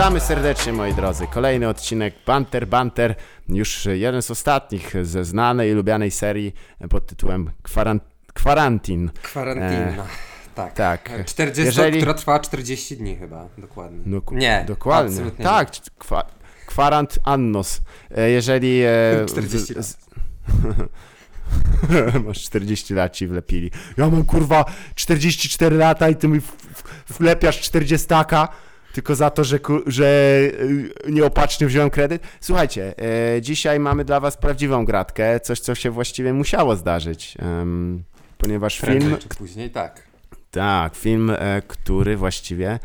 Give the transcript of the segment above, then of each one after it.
Witamy serdecznie moi drodzy. Kolejny odcinek Banter Banter, już jeden z ostatnich ze znanej i lubianej serii pod tytułem Kwaran Kwarantin. Kwarantinna. Tak. tak. 40, Jeżeli... która trwała 40 dni chyba, dokładnie. No, nie, dokładnie. Tak, kwa, kwarant annos. E, jeżeli... 40 e, lat. Masz 40 lat ci wlepili. Ja mam kurwa 44 lata i ty mi wlepiasz 40 taka tylko za to, że, że y, nieopatrznie wziąłem kredyt. Słuchajcie, e, dzisiaj mamy dla was prawdziwą gratkę, coś, co się właściwie musiało zdarzyć, ponieważ film... czy później, tak. Tak, film, e, który właściwie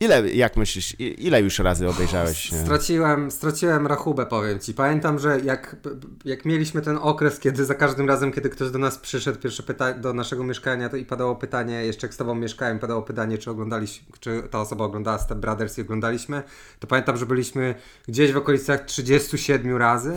Ile, jak myślisz, ile już razy obejrzałeś? Straciłem, straciłem rachubę, powiem ci. Pamiętam, że jak, jak mieliśmy ten okres, kiedy za każdym razem, kiedy ktoś do nas przyszedł, pierwsze pytanie do naszego mieszkania, to i padało pytanie, jeszcze jak z tobą mieszkałem, padało pytanie, czy oglądaliśmy, czy ta osoba oglądała Step Brothers i oglądaliśmy, to pamiętam, że byliśmy gdzieś w okolicach 37 razy.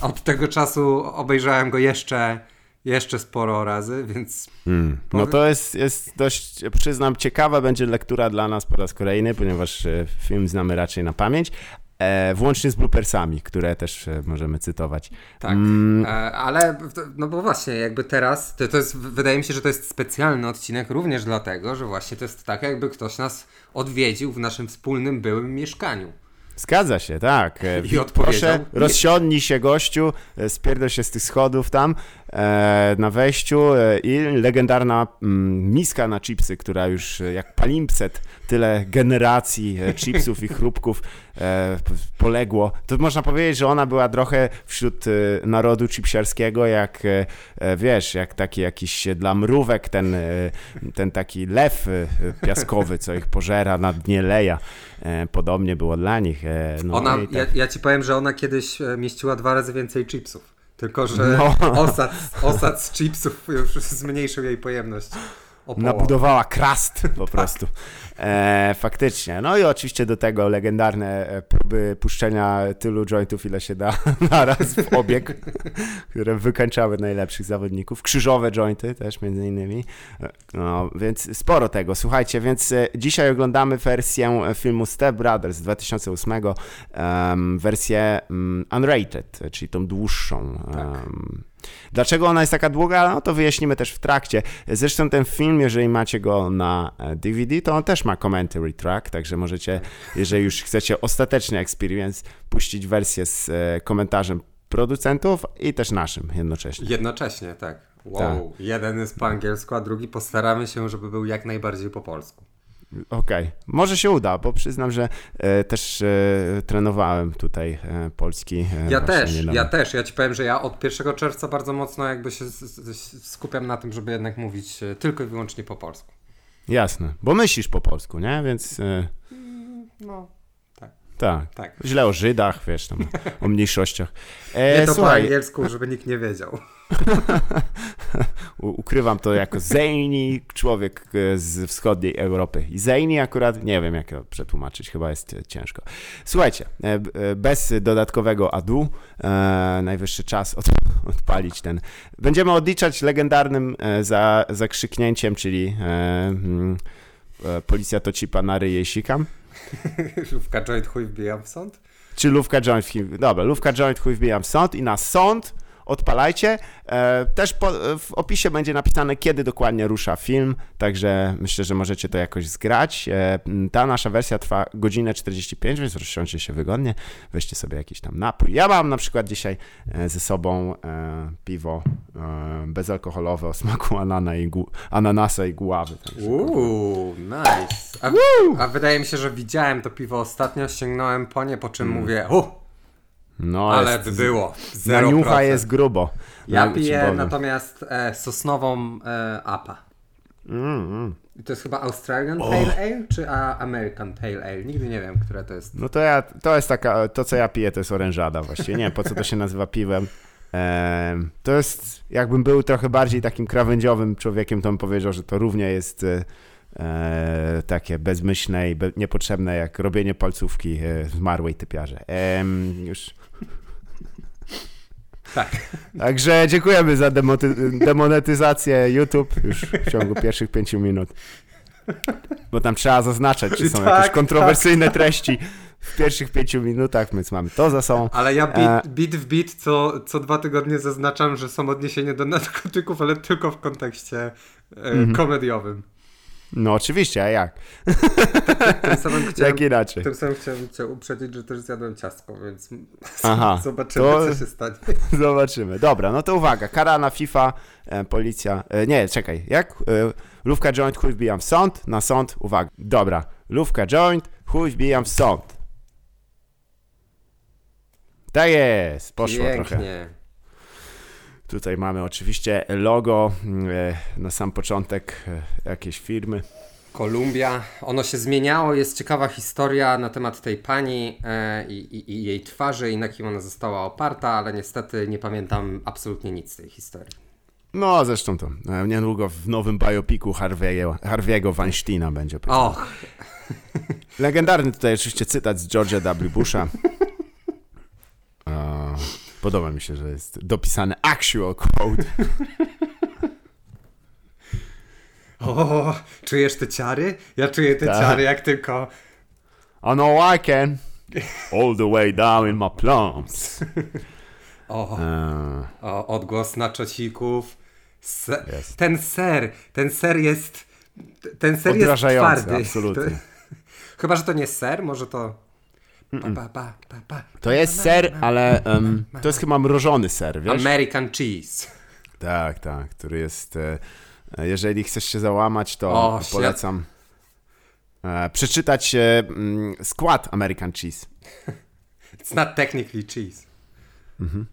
Od tego czasu obejrzałem go jeszcze jeszcze sporo razy, więc. Hmm. No to jest, jest dość, przyznam, ciekawa będzie lektura dla nas po raz kolejny, ponieważ e, film znamy raczej na pamięć. E, włącznie z bloopersami, które też e, możemy cytować. Tak, mm. e, ale no bo właśnie, jakby teraz, to, to jest, wydaje mi się, że to jest specjalny odcinek również dlatego, że właśnie to jest tak, jakby ktoś nas odwiedził w naszym wspólnym byłym mieszkaniu. Zgadza się, tak. I odpowiedział. Proszę, rozsiądnij się gościu, spierdol się z tych schodów tam, E, na wejściu e, i legendarna mm, miska na chipsy, która już e, jak palimpset, tyle generacji chipsów i chrupków poległo. To można powiedzieć, że ona była trochę wśród narodu chipsiarskiego, jak wiesz, jak taki jakiś dla mrówek ten, ten taki lew piaskowy, co ich pożera na dnie leja. Podobnie było dla nich. No ona, tak. ja, ja ci powiem, że ona kiedyś mieściła dwa razy więcej chipsów. Tylko, że no. osad, osad z chipsów już zmniejszył jej pojemność. Nabudowała krast po prostu. E, faktycznie. No i oczywiście do tego legendarne e, próby puszczenia tylu jointów, ile się da naraz w obieg, które wykańczały najlepszych zawodników. Krzyżowe jointy też między innymi. E, no, więc sporo tego. Słuchajcie, więc dzisiaj oglądamy wersję filmu Step Brothers z 2008, um, wersję um, unrated, czyli tą dłuższą. Um, Dlaczego ona jest taka długa? No to wyjaśnimy też w trakcie. Zresztą ten film, jeżeli macie go na DVD, to on też ma commentary track, także możecie, jeżeli już chcecie ostatecznie experience, puścić wersję z e, komentarzem producentów i też naszym jednocześnie. Jednocześnie, tak. Wow. Tak. Jeden jest po angielsku, a drugi postaramy się, żeby był jak najbardziej po polsku. Okej, okay. może się uda, bo przyznam, że e, też e, trenowałem tutaj e, polski. E, ja też, niedawno. ja też. Ja ci powiem, że ja od 1 czerwca bardzo mocno jakby się skupiam na tym, żeby jednak mówić e, tylko i wyłącznie po polsku. Jasne, bo myślisz po polsku, nie? Więc. E, no. Tak. tak. Źle o Żydach, wiesz, tam, o mniejszościach. E, nie to słuchaj. po angielsku, żeby nikt nie wiedział. Ukrywam to jako Zejni, człowiek e, z wschodniej Europy. I Zejni akurat, nie wiem jak to przetłumaczyć, chyba jest ciężko. Słuchajcie, bez dodatkowego adu, najwyższy czas od, odpalić ten. Będziemy odliczać legendarnym za, zakrzyknięciem, czyli mm, E, policja to ci pana ryje sikam. lówka joint chuj wbijam w sąd? Czy lówka joint, dobra, lówka joint chuj wbijam w sąd i na sąd odpalajcie. E, też po, w opisie będzie napisane, kiedy dokładnie rusza film, także myślę, że możecie to jakoś zgrać. E, ta nasza wersja trwa godzinę 45, więc rozsiądźcie się wygodnie, weźcie sobie jakiś tam napój. Ja mam na przykład dzisiaj e, ze sobą piwo bezalkoholowe o smaku anana i ananasa i guławy. Uuu, nice. A, a, wydaje mi się, że widziałem to piwo ostatnio, sięgnąłem po nie, po czym mm. mówię, uh, no, ale by było. Na niucha jest grubo. Ja piję natomiast e, sosnową e, APA. Mm, mm. To jest chyba Australian oh. Pale Ale czy American Pale Ale? Nigdy nie wiem, które to jest. No to ja, to jest taka, to co ja piję to jest orężada właściwie. Nie wiem po co to się nazywa piwem. E, to jest, jakbym był trochę bardziej takim krawędziowym człowiekiem, to bym powiedział, że to równie jest e, e, takie bezmyślne i be, niepotrzebne jak robienie palcówki e, zmarłej typiarze. już tak. Także dziękujemy za demonetyzację YouTube już w ciągu pierwszych pięciu minut. Bo tam trzeba zaznaczać, czy są tak, jakieś kontrowersyjne tak. treści. w pierwszych pięciu minutach, więc mamy to za sobą. Ale ja bit, bit w bit co, co dwa tygodnie zaznaczam, że są odniesienia do narkotyków, ale tylko w kontekście e, Mhm. komediowym. No oczywiście, a jak? Tym samym chciałem, Jak inaczej? tym samym chciałem cię uprzedzić, że też zjadłem ciastko, więc Aha, zobaczymy, to- co się stanie. Zobaczymy. Dobra, no to uwaga. Karana FIFA, e, policja. E, nie, czekaj. Jak? E, lówka joint, chuj wbijam w sąd. Na sąd, uwaga. Dobra. Lówka joint, chuj wbijam w sąd. Tak jest. Poszło trochę. Tutaj mamy oczywiście logo. E, na sam początek e, jakiejś firmy. Kolumbia. Ono się zmieniało, jest ciekawa historia na temat tej pani e, i, i, i jej twarzy i na kim ona została oparta, ale niestety nie pamiętam absolutnie nic z tej historii. No, zresztą to. Niedługo w nowym biopiku Harvey'ego, Harvey'ego Weinsteina będzie. Och, Legendarny tutaj oczywiście cytat z George'a W. Busha. Podoba mi się, że jest dopisany actual quote. o, czujesz te ciary? Ja czuję te Tak. ciary jak tylko... I know I can. All the way down in my plums. O, E, o odgłos naczocików. Se, Jest. ten ser, ten ser jest... Ten ser jest twardy. absolutnie. Chyba, że to nie ser, może to... Pa, pa, pa, pa, pa. To jest ser, ale em, to jest chyba mrożony ser, wiesz? American cheese. Tak, tak, który jest... e, Jeżeli chcesz się załamać, to O, polecam e, przeczytać e, mm, skład American Cheese. It's not technically cheese. Mhm.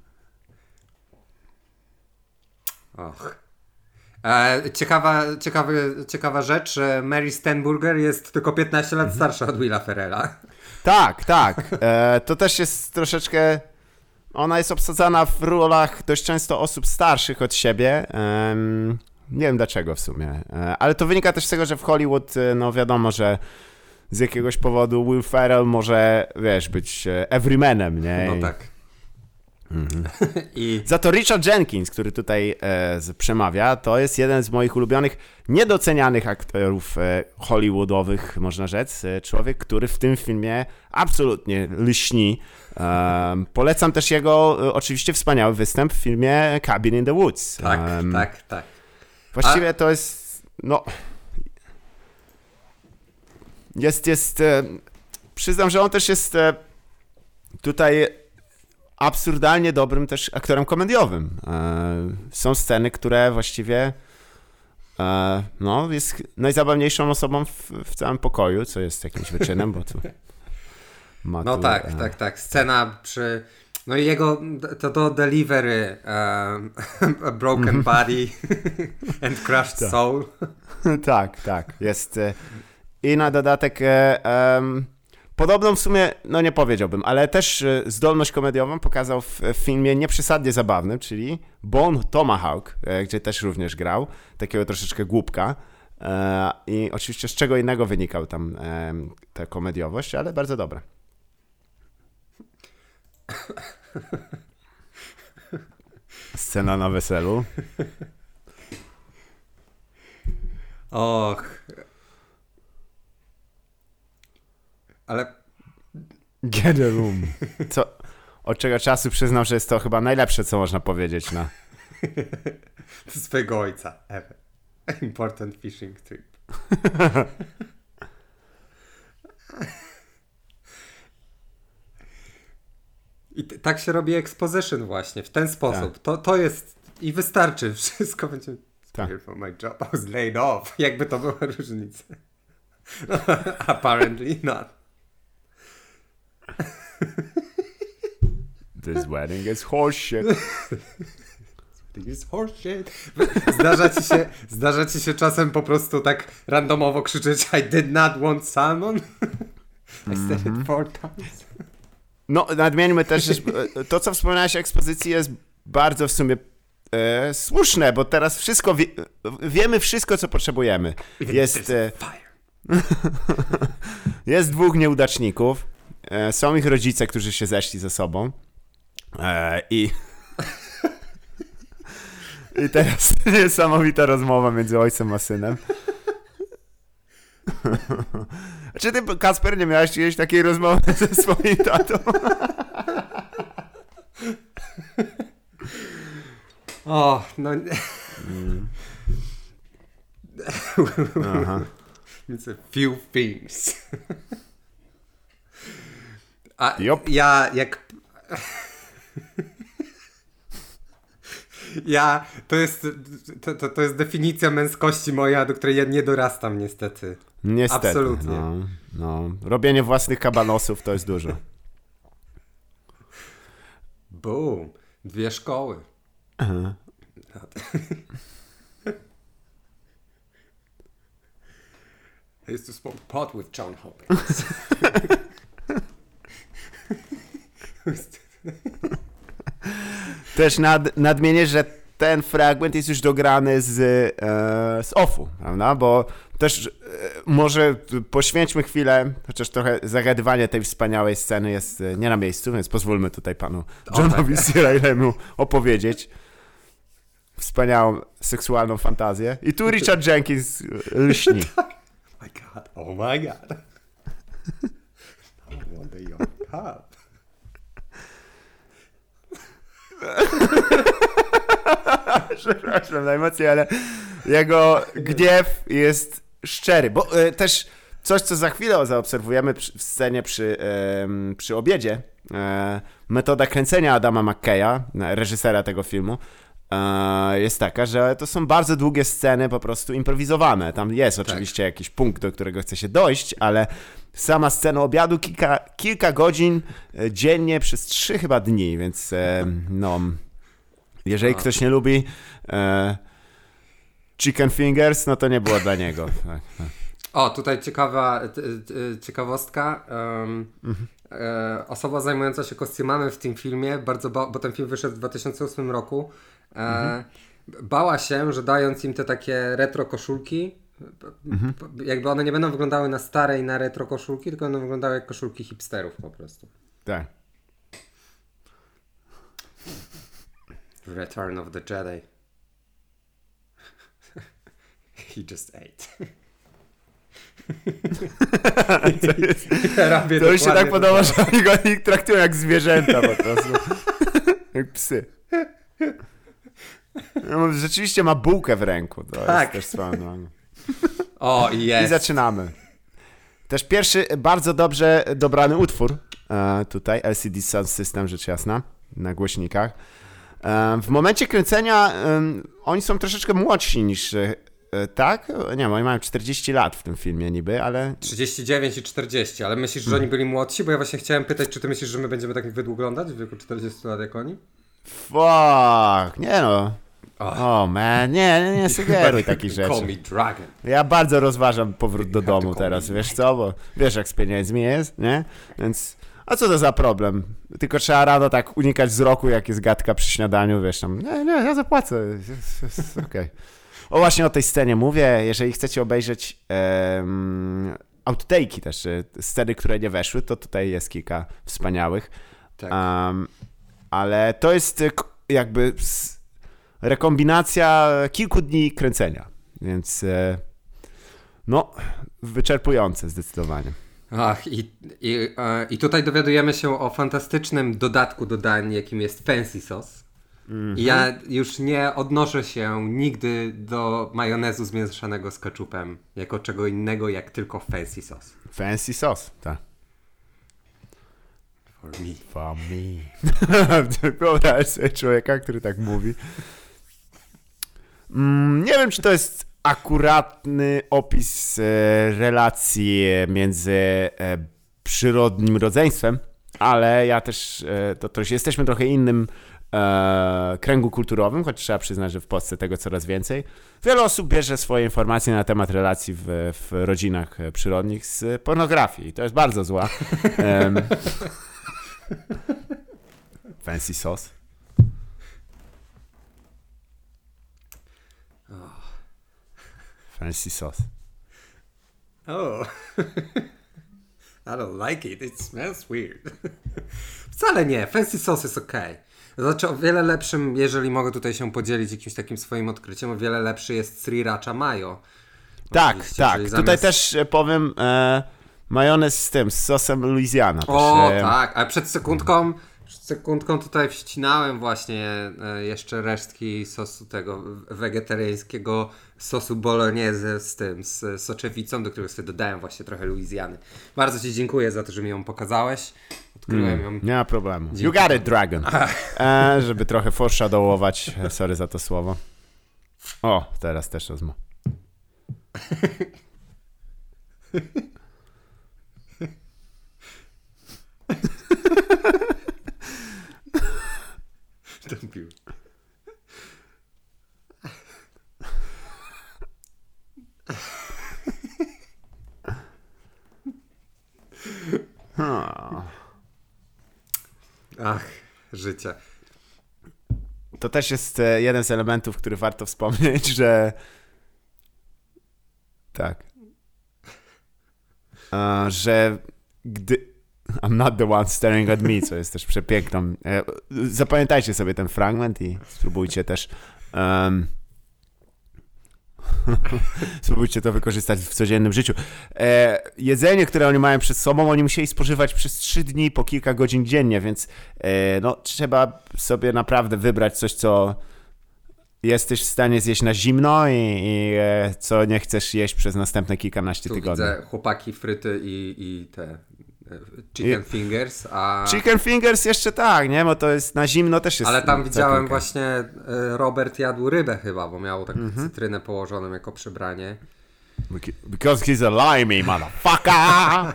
Och. E, ciekawa, ciekawy, ciekawa rzecz, Mary Stenburger jest tylko 15 lat Mhm. starsza od Willa Ferrella. Tak, tak. E, to też jest troszeczkę. Ona jest obsadzana w rolach dość często osób starszych od siebie. Nie wiem dlaczego w sumie. E, ale to wynika też z tego, że w Hollywood, e, no wiadomo, że z jakiegoś powodu Will Ferrell może, wiesz, być e, everymanem, nie? No I- tak. I Za to Richard Jenkins, który tutaj e, przemawia, to jest jeden z moich ulubionych, niedocenianych aktorów e, hollywoodowych, można rzec. E, człowiek, który w tym filmie absolutnie lśni. Polecam też jego e, oczywiście wspaniały występ w filmie Cabin in the Woods. tak, tak, tak. Właściwie to jest, no... Jest, jest... E, przyznam, że on też jest e, tutaj absurdalnie dobrym też aktorem komediowym. E, są sceny, które właściwie e, no, jest najzabawniejszą osobą w, w całym pokoju, co jest jakimś wyczynem, bo tu ma No tu, tak, e, tak, tak. Scena przy... No i jego, to, to delivery um, A broken Mhm. body and crushed soul. tak, tak. Jest. I na dodatek. em, Podobną w sumie, no nie powiedziałbym, ale też e, zdolność komediową pokazał w, filmie nieprzesadnie zabawnym, czyli Bone Tomahawk, e, gdzie też również grał, takiego troszeczkę głupka. E, I oczywiście z czego innego wynikał tam ta komediowość, ale bardzo dobra. Scena na weselu. Och. Ale Get a room. Co, od czego czasu przyznam, że jest to chyba najlepsze, co można powiedzieć na... swojego ojca. Ever. Important fishing trip. I tak się robi exposition właśnie, w ten sposób. To, to jest i wystarczy, wszystko będzie... Tak. Here for my job, I was laid off. Jakby to była różnica. Apparently not. This wedding is horseshit. This horseshit. Zdarza ci, się, zdarza ci się czasem po prostu tak randomowo krzyczeć I did not want salmon? I said it four times. No, nadmieńmy też, to, co wspomniałeś o ekspozycji jest bardzo w sumie e, słuszne, bo teraz wszystko, wie, wiemy wszystko, co potrzebujemy. Jest, e, Fire. jest dwóch nieudaczników, są ich rodzice, którzy się zeszli ze sobą e, i... I teraz niesamowita rozmowa między ojcem a synem. A czy ty, Kasper, nie miałeś kiedyś takiej rozmowy ze swoim tatą? O, no... Aha. It's a few things. A Jop. ja jak... Ja, to jest, to, to, to jest definicja męskości moja, do której ja nie dorastam niestety. Niestety. Absolutnie. No, no. Robienie własnych kabanosów to jest dużo. Boom. Dwie szkoły. I used to smoke pot with John Hopkins. Też nad, nadmienię, że ten fragment jest już dograny z, e, z offu, prawda? Bo też e, może poświęćmy chwilę, chociaż trochę zagadywanie tej wspaniałej sceny jest e, nie na miejscu, więc pozwólmy tutaj panu Johnowi tak. Opowiedzieć wspaniałą seksualną fantazję. I tu Richard Jenkins e, lśni. my god, oh my god. I want the young pup. Przepraszam najmocniej, ale jego gniew jest szczery, bo e, też coś, co za chwilę zaobserwujemy przy, w scenie przy, przy obiedzie, e, metoda kręcenia Adama McKeya, reżysera tego filmu, e, jest taka, że to są bardzo długie sceny po prostu improwizowane. Tam jest oczywiście jakiś punkt, do którego chce się dojść, ale sama scena obiadu kilka, kilka godzin e, dziennie przez trzy chyba dni, więc e, no... Jeżeli ktoś nie lubi e, chicken fingers, no to nie było dla niego. Tak, tak. O, tutaj ciekawa ciekawostka. Um, e, osoba zajmująca się kostiumami w tym filmie, bardzo ba- bo ten film wyszedł w 2008 roku, e, bała się, że dając im te takie retro koszulki, p- jakby one nie będą wyglądały na stare i na retro koszulki, tylko będą wyglądały jak koszulki hipsterów po prostu. tak. Return of the Jedi. He just ate. Robię To już się tak podoba, że oni go traktują jak zwierzęta po prostu. jak psy. No, rzeczywiście ma bułkę w ręku. To Tak. jest też drogą. O, i I jest. zaczynamy. Też pierwszy bardzo dobrze dobrany utwór e, tutaj, LCD Sound System, rzecz jasna, na głośnikach. E, w momencie kręcenia oni są troszeczkę młodsi niż, e, tak? Nie wiem, oni mają 40 lat w tym filmie niby, ale 39 i 40, ale myślisz, że oni byli młodsi? Bo ja właśnie chciałem pytać, czy ty myślisz, że my będziemy tak wyglądać w wieku 40 lat jak oni? fuck, nie no. O man, nie, nie, nie sugeruj takich Call rzeczy. me dragon. Ja bardzo rozważam powrót do domu call teraz, wiesz co, bo wiesz jak z pieniędzmi jest, nie? Więc, a co to za problem? Tylko trzeba rano tak unikać wzroku, jak jest gadka przy śniadaniu, wiesz tam, nie, nie, ja zapłacę, okej. O właśnie o tej scenie mówię, jeżeli chcecie obejrzeć um, outtake'i też, e, sceny, które nie weszły, to tutaj jest kilka wspaniałych. Tak. Um, ale to jest k- jakby rekombinacja kilku dni kręcenia, więc e, no, wyczerpujące zdecydowanie. Ach, i, i, i tutaj dowiadujemy się o fantastycznym dodatku do dań, jakim jest fancy sauce. Ja już nie odnoszę się nigdy do majonezu zmieszanego z ketchupem jako czego innego jak tylko fancy sauce. Fancy sauce, tak. For me. For me. Wyobraź sobie człowieka, który tak mówi. Mm, nie wiem, czy to jest akuratny opis e, relacji między e, przyrodnim rodzeństwem, ale ja też, e, to, to jesteśmy trochę innym kręgu kulturowym, choć trzeba przyznać, że w Polsce tego coraz więcej. Wiele osób bierze swoje informacje na temat relacji w, w rodzinach przyrodnich z pornografii. To jest bardzo zła. Fancy sauce. Fancy sauce. Oh. I don't like it. It smells weird. Wcale nie. Fancy sauce jest ok. Znaczy o wiele lepszym, jeżeli mogę tutaj się podzielić jakimś takim swoim odkryciem, o wiele lepszy jest sriracha mayo. Tak, Oczywiście, tak. czyli Tutaj zamiast- też e, powiem, e, majonez z tym, z sosem Louisiana. O, e, tak, a przed sekundką, sekundką tutaj wścinałem właśnie e, jeszcze resztki sosu tego wegetariańskiego sosu bolognese z tym, z soczewicą, do którego sobie dodałem właśnie trochę Louisiany. Bardzo Ci dziękuję za to, że mi ją pokazałeś. Odkryłem ją. Nie ma problemu. You got it, Dragon. E, żeby trochę foreshadowować, e, sorry za to słowo. O, teraz też rozmowa. Tą piłę. Ach, życie. To też jest e, jeden z elementów, który warto wspomnieć, że tak. Że gdy I'm not the one staring at me, co jest też przepiękną. e, Zapamiętajcie sobie ten fragment i spróbujcie też em, spróbujcie to wykorzystać w codziennym życiu. E, jedzenie, które oni mają przed sobą, oni musieli spożywać przez 3 dni po kilka godzin dziennie, więc e, no, trzeba sobie naprawdę wybrać coś, co jesteś w stanie zjeść na zimno i, i e, co nie chcesz jeść przez następne kilkanaście Tu tygodni. widzę chłopaki fryty i, i te chicken fingers, a... Chicken fingers jeszcze tak, nie? Bo to jest na zimno też jest. Ale tam widziałem właśnie e, Robert jadł rybę chyba, bo miał taką Mhm. cytrynę położoną jako przybranie. Because he's a limey, motherfucker!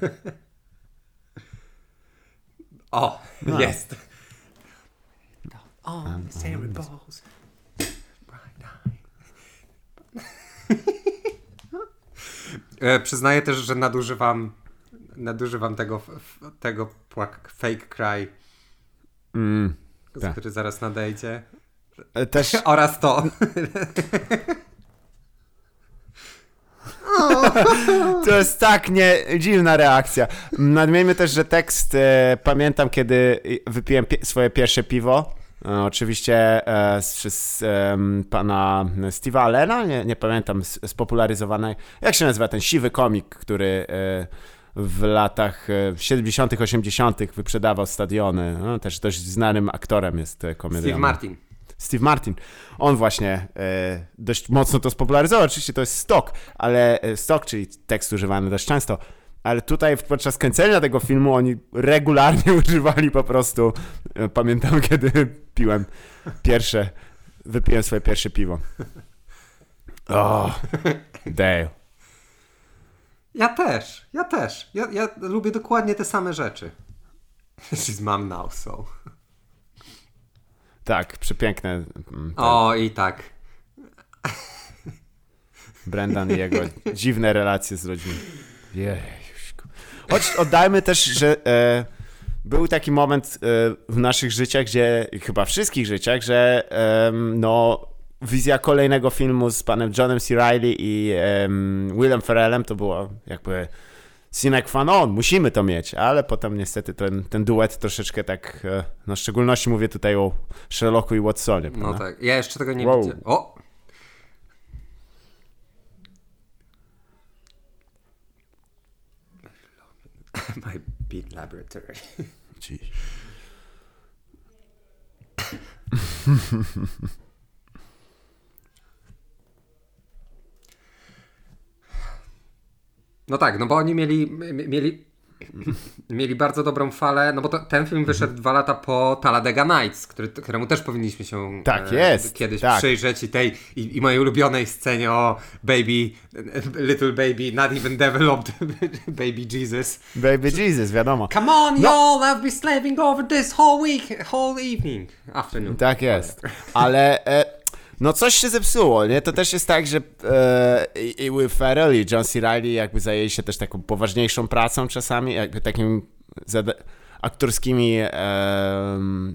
O, No. jest. O, Sarah Balls. E, Przyznaję też, że nadużywam nadużywam tego, tego płak, fake cry, Mm, tak. który zaraz nadejdzie. e, też Oraz to. To jest tak nie, dziwna reakcja. Nadmieńmy też, że tekst e, pamiętam, kiedy wypiłem swoje pierwsze piwo. E, oczywiście e, z, z em, pana Steve'a Allena, nie, nie pamiętam, spopularyzowanej. Jak się nazywa ten siwy komik, który e, w latach e, 70., 80. wyprzedawał stadiony. No, też dość znanym aktorem jest e, komediantem. Steve Martin. Steve Martin. On właśnie e, dość mocno to spopularyzował. Oczywiście to jest stok, ale e, stok, czyli tekst używany dość często. Ale tutaj podczas kręcenia tego filmu oni regularnie używali po prostu. E, pamiętam, kiedy piłem pierwsze, wypiłem swoje pierwsze piwo. O, Dale. Ja też, ja też. Ja, ja lubię dokładnie te same rzeczy. She's mom now, so. Tak, przepiękne. mm, te O, i tak. Brendan i jego dziwne relacje z ludźmi. Jejuśku. Choć oddajmy też, że e, był taki moment e, w naszych życiach, gdzie, chyba wszystkich życiach, że em, no, wizja kolejnego filmu z panem Johnem C. Reilly i em, Willem Ferrellem to było jakby sine qua non, musimy to mieć, ale potem niestety ten, ten duet troszeczkę tak, e, no w szczególności mówię tutaj o Sherlocku i Watsonie. No prawda? tak. Ja jeszcze tego nie Wow. widziałem. O! My beat laboratory. Dziś. No tak, no bo oni mieli, mieli, mieli bardzo dobrą falę, no bo to, ten film wyszedł dwa lata po Talladega Nights, który, któremu też powinniśmy się Tak jest, kiedyś tak. przyjrzeć i tej i, i mojej ulubionej scenie o baby, little baby, not even developed baby Jesus. Baby Jesus, wiadomo. Come on No. y'all, I've been slaving over this whole week, whole evening, afternoon. Tak jest. Ale e, no coś się zepsuło, nie? To też jest tak, że e, i, Will Ferrell i John C. Reilly jakby zajęli się też taką poważniejszą pracą czasami, jakby takim aktorskimi e,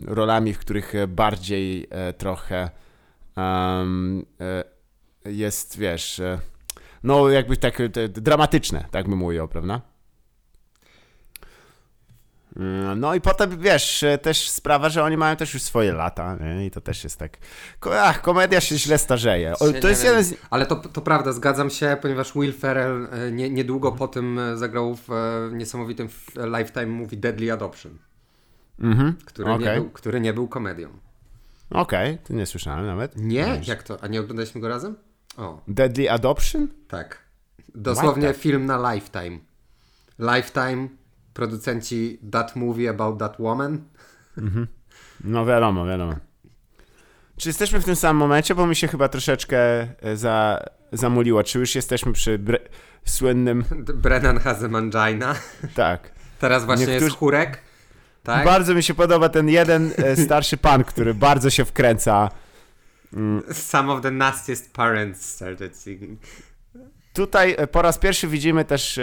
rolami, w których bardziej e, trochę e, jest, wiesz, e, no jakby tak dramatyczne, tak bym mówił, prawda? Mm, No i potem, wiesz, e, też sprawa, że oni mają też już swoje lata nie? i to też jest tak... Ach, komedia się źle starzeje. O, Nie to jest jeden z... Ale to, to prawda, zgadzam się, ponieważ Will Ferrell e, nie, niedługo po tym e, zagrał w niesamowitym Lifetime movie Deadly Adoption, Mhm, który, nie, okej. był, który nie był komedią. Okej, to nie słyszałem nawet. Nie? Jak to? A nie oglądaliśmy go razem? O, Deadly Adoption? tak. Dosłownie the- film na Lifetime. Lifetime, producenci That Movie About That Woman. No wiadomo, wiadomo. Czy jesteśmy w tym samym momencie, bo mi się chyba troszeczkę e, za, zamuliło. Czy już jesteśmy przy bre... słynnym... Brennan has a mangina. Tak. Teraz właśnie Niektórzy- jest chórek. Tak? Bardzo mi się podoba ten jeden e, starszy pan, który bardzo się wkręca. Some of the nastiest parents started singing. Tutaj e, po raz pierwszy widzimy też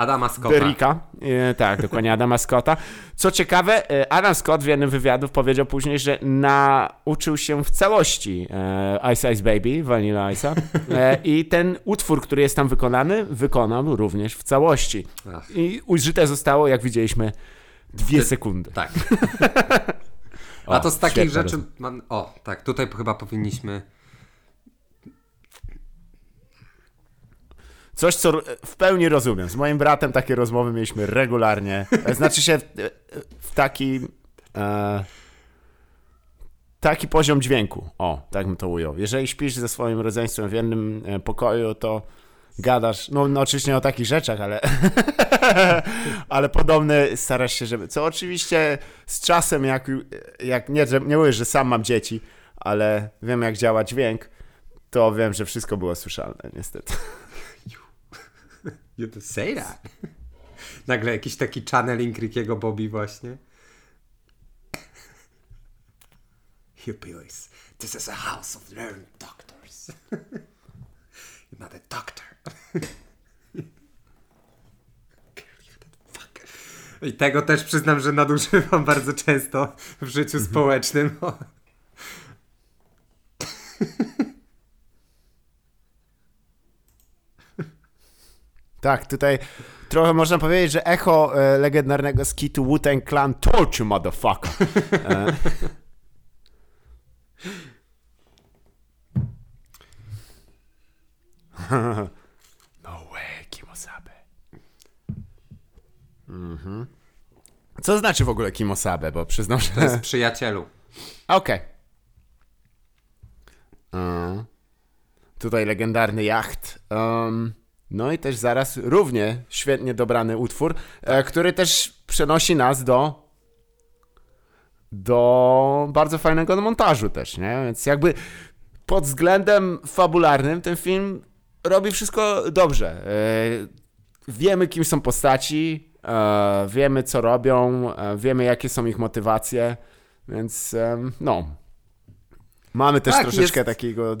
Adama Scotta. Derricka. E, tak, dokładnie Adama Scotta. Co ciekawe, e, Adam Scott w jednym wywiadów powiedział później, że nauczył się w całości e, Ice Ice Baby, Vanilla Ice'a e, i ten utwór, który jest tam wykonany, wykonał również w całości. Ach. I użyte zostało, jak widzieliśmy, dwie Ty- sekundy. Tak. O, A to z takich rzeczy. Man... O, tak, tutaj chyba powinniśmy. Coś, co w pełni rozumiem. Z moim bratem takie rozmowy mieliśmy regularnie. E, Znaczy się w, w taki... E, taki poziom dźwięku. O, tak bym to ujął. Jeżeli śpisz ze swoim rodzeństwem w jednym e, pokoju, to gadasz, no, no oczywiście nie o takich rzeczach, ale ale podobne starasz się, żeby, co oczywiście z czasem, jak, jak nie, nie mówię, że sam mam dzieci, ale wiem jak działa dźwięk, to wiem, że wszystko było słyszalne, niestety. You to say that. Nagle jakiś taki channeling Rickiego Bobby właśnie. Hillbillies. This is a house of learned doctors. You're not a doctor. I tego też przyznam, że nadużywam bardzo często w życiu społecznym. Tak, tutaj trochę można powiedzieć, że echo e, legendarnego skitu Wu-Tang Clan you, motherfucker. E, no way, Kimosabe. Mhm. Co znaczy w ogóle Kimosabe, bo przyznam, że... To jest przyjacielu. Okej. E, Tutaj legendarny jacht. Um, no i też zaraz równie świetnie dobrany utwór, e, który też przenosi nas do do bardzo fajnego montażu też, nie? Więc jakby pod względem fabularnym ten film robi wszystko dobrze. E, Wiemy, kim są postaci, e, wiemy, co robią, wiemy, jakie są ich motywacje, więc no. Mamy też Tak, troszeczkę jest- takiego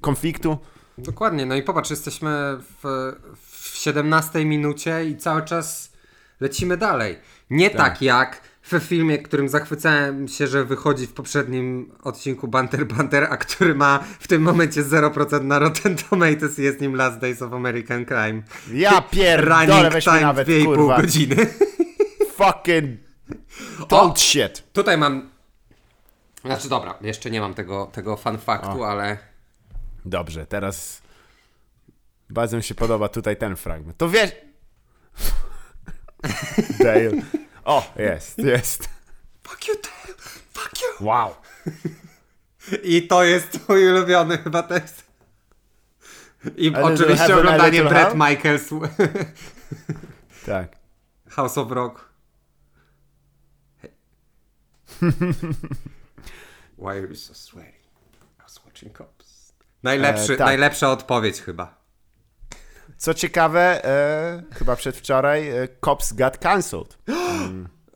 konfliktu. Dokładnie, no i popatrz, jesteśmy w, w 17 minucie i cały czas lecimy dalej. Nie tak, jak w filmie, którym zachwycałem się, że wychodzi w poprzednim odcinku Banter Banter, a który ma w tym momencie 0% na Rotten Tomatoes i jest nim Last Days of American Crime. Ja pierdolę, weźmy time nawet, 2,5 kurwa, godziny. fucking told shit. Tutaj mam... Znaczy dobra, jeszcze nie mam tego, tego fun faktu, ale... Dobrze, teraz bardzo mi się podoba tutaj ten fragment. To wiesz... Dale. O, jest, jest. Fuck you, Dale! Fuck you! Wow. I to jest mój ulubiony chyba tekst. I A oczywiście oglądanie hell? Michaels Tak. House of Rock. Why are you so sweaty? I was watching. Najlepszy, E, tak. Najlepsza odpowiedź chyba. Co ciekawe, e, chyba przedwczoraj e, Cops got cancelled.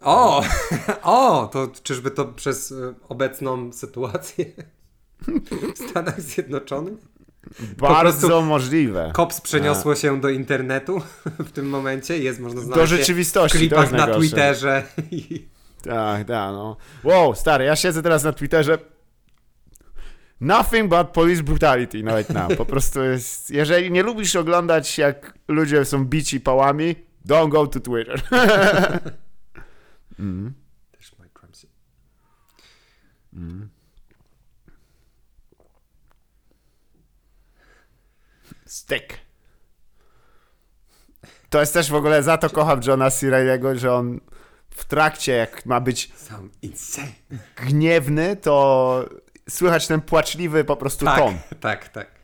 O! o! To czyżby to przez y, obecną sytuację w Stanach Zjednoczonych? Bardzo możliwe. Cops przeniosło się do internetu w tym momencie. Jest, można znaleźć je rzeczywistości, w klipach na. Twitterze. Tak, tak, no. Wow, stary, ja siedzę teraz na Twitterze. Nothing but police brutality right now. Po prostu jest. Jeżeli nie lubisz oglądać, jak ludzie są bici pałami, Don't go to Twitter. Też Mike Ramsey. Stick. To jest też w ogóle, za to kocham Johna Cirelliego, że on w trakcie, jak ma być gniewny, to słychać ten płaczliwy po prostu Tak, ton. tak, tak.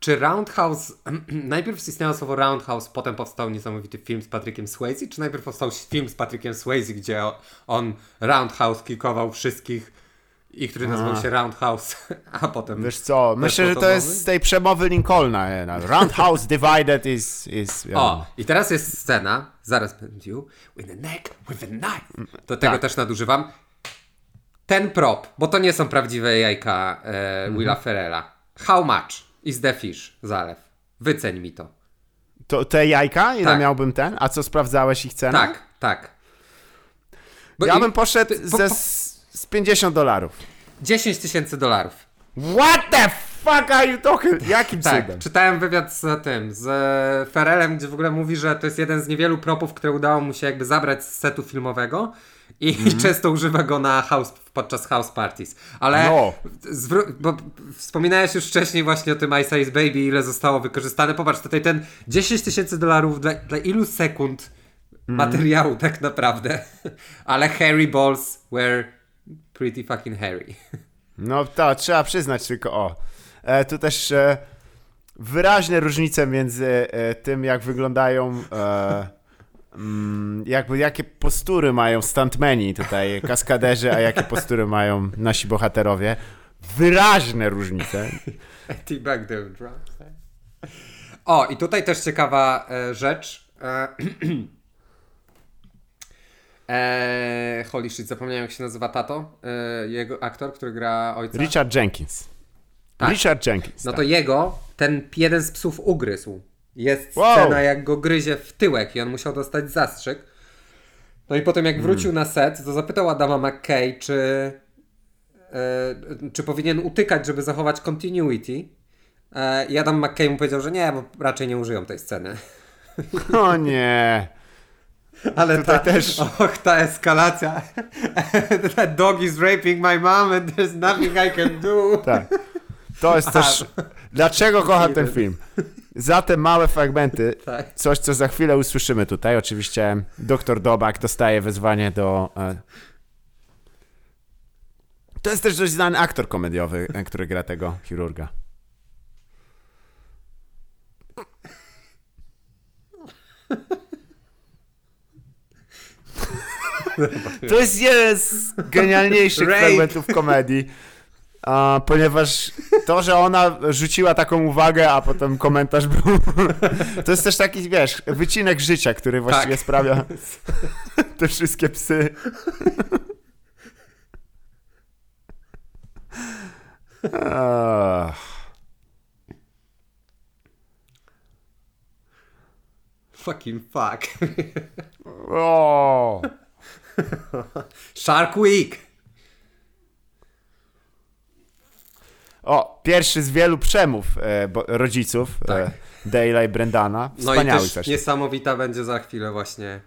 Czy Roundhouse. Najpierw istniało słowo Roundhouse, potem powstał niesamowity film z Patrykiem Swayze? Czy najpierw powstał film z Patrykiem Swayze, gdzie on Roundhouse kikował wszystkich i który nazywał się Roundhouse, a potem. Wiesz co, myślę, że to jest z tej przemowy Lincolna. Roundhouse divided is... is O, i teraz jest scena, zaraz będzie with a neck, with a knife. Do tego Tak. też nadużywam. Ten prop, bo to nie są prawdziwe jajka e, Mhm. Willa Ferrella. How much is the fish, zalew? Wyceń mi to. To, te jajka? Ile Tak. miałbym ten? A co sprawdzałeś ich cenę? Tak, tak. Bo Ja bym poszedł ty- po- ze po- z, z 50 dolarów. 10 tysięcy dolarów. What the fuck are you talking? Jakim Tak, cudem? czytałem wywiad z tym, z Ferrellem, gdzie w ogóle mówi, że to jest jeden z niewielu propów, które udało mu się jakby zabrać z setu filmowego i Mhm. często używa go na house, podczas house parties. Ale No. bo wspominałeś już wcześniej właśnie o tym Ice Ice Baby, ile zostało wykorzystane. Popatrz, tutaj ten 10 tysięcy dolarów dla, dla ilu sekund Mhm. materiału tak naprawdę. Ale hairy balls were pretty fucking hairy. No to trzeba przyznać tylko o. E, tu też e, wyraźne różnice między e, tym, jak wyglądają. E, mm, jakby jakie postury mają stuntmeni tutaj, kaskaderzy, a jakie postury mają nasi bohaterowie. Wyraźne różnice. T-bag the drums. O, i tutaj też ciekawa e, rzecz. E, e, holy shit, zapomniałem jak się nazywa tato. E, jego aktor, który gra ojca. Richard Jenkins. Tak. Richard Jenkins. No to tak. jego, ten jeden z psów ugryzł. Jest Wow. scena, jak go gryzie w tyłek i on musiał dostać zastrzyk. No i potem jak wrócił na set, to zapytał Adama McKay, czy, e, czy powinien utykać, żeby zachować continuity. E, I Adam McKay mu powiedział, że nie, bo raczej nie użyją tej sceny. O nie. Ale Tutaj ta, też- Och, ta eskalacja. That dog is raping my mom and there's nothing I can do. Tak. To jest też. Dlaczego kocham ten film? Za te małe fragmenty, Tak. coś co za chwilę usłyszymy tutaj. Oczywiście doktor Dobak dostaje wezwanie do. e, To jest też dość znany aktor komediowy, e, który gra tego chirurga. To jest jeden z genialniejszych Rape. fragmentów komedii. A, ponieważ to, że ona rzuciła taką uwagę, a potem komentarz był. To jest też taki, wiesz, wycinek życia, który właściwie Tak. sprawia te wszystkie psy. Ach. Fucking fuck. O. Shark Week. o, pierwszy z wielu przemów e, bo, rodziców Tak. e, Dale'a i Brendana. No i Wspaniały też też. niesamowita będzie za chwilę właśnie.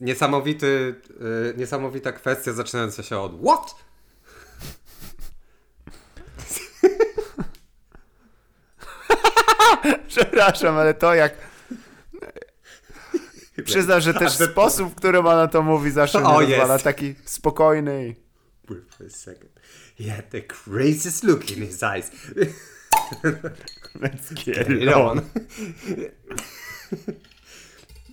Niesamowity, y, niesamowita kwestia zaczynająca się od what? Przepraszam, ale to jak. Przyznam, że też sposób, w którym ona to mówi, zawsze mnie O, rozwala. jest. Taki spokojny. i- Wait for a second. He had the craziest look in his eyes. Let's get Get it on. on.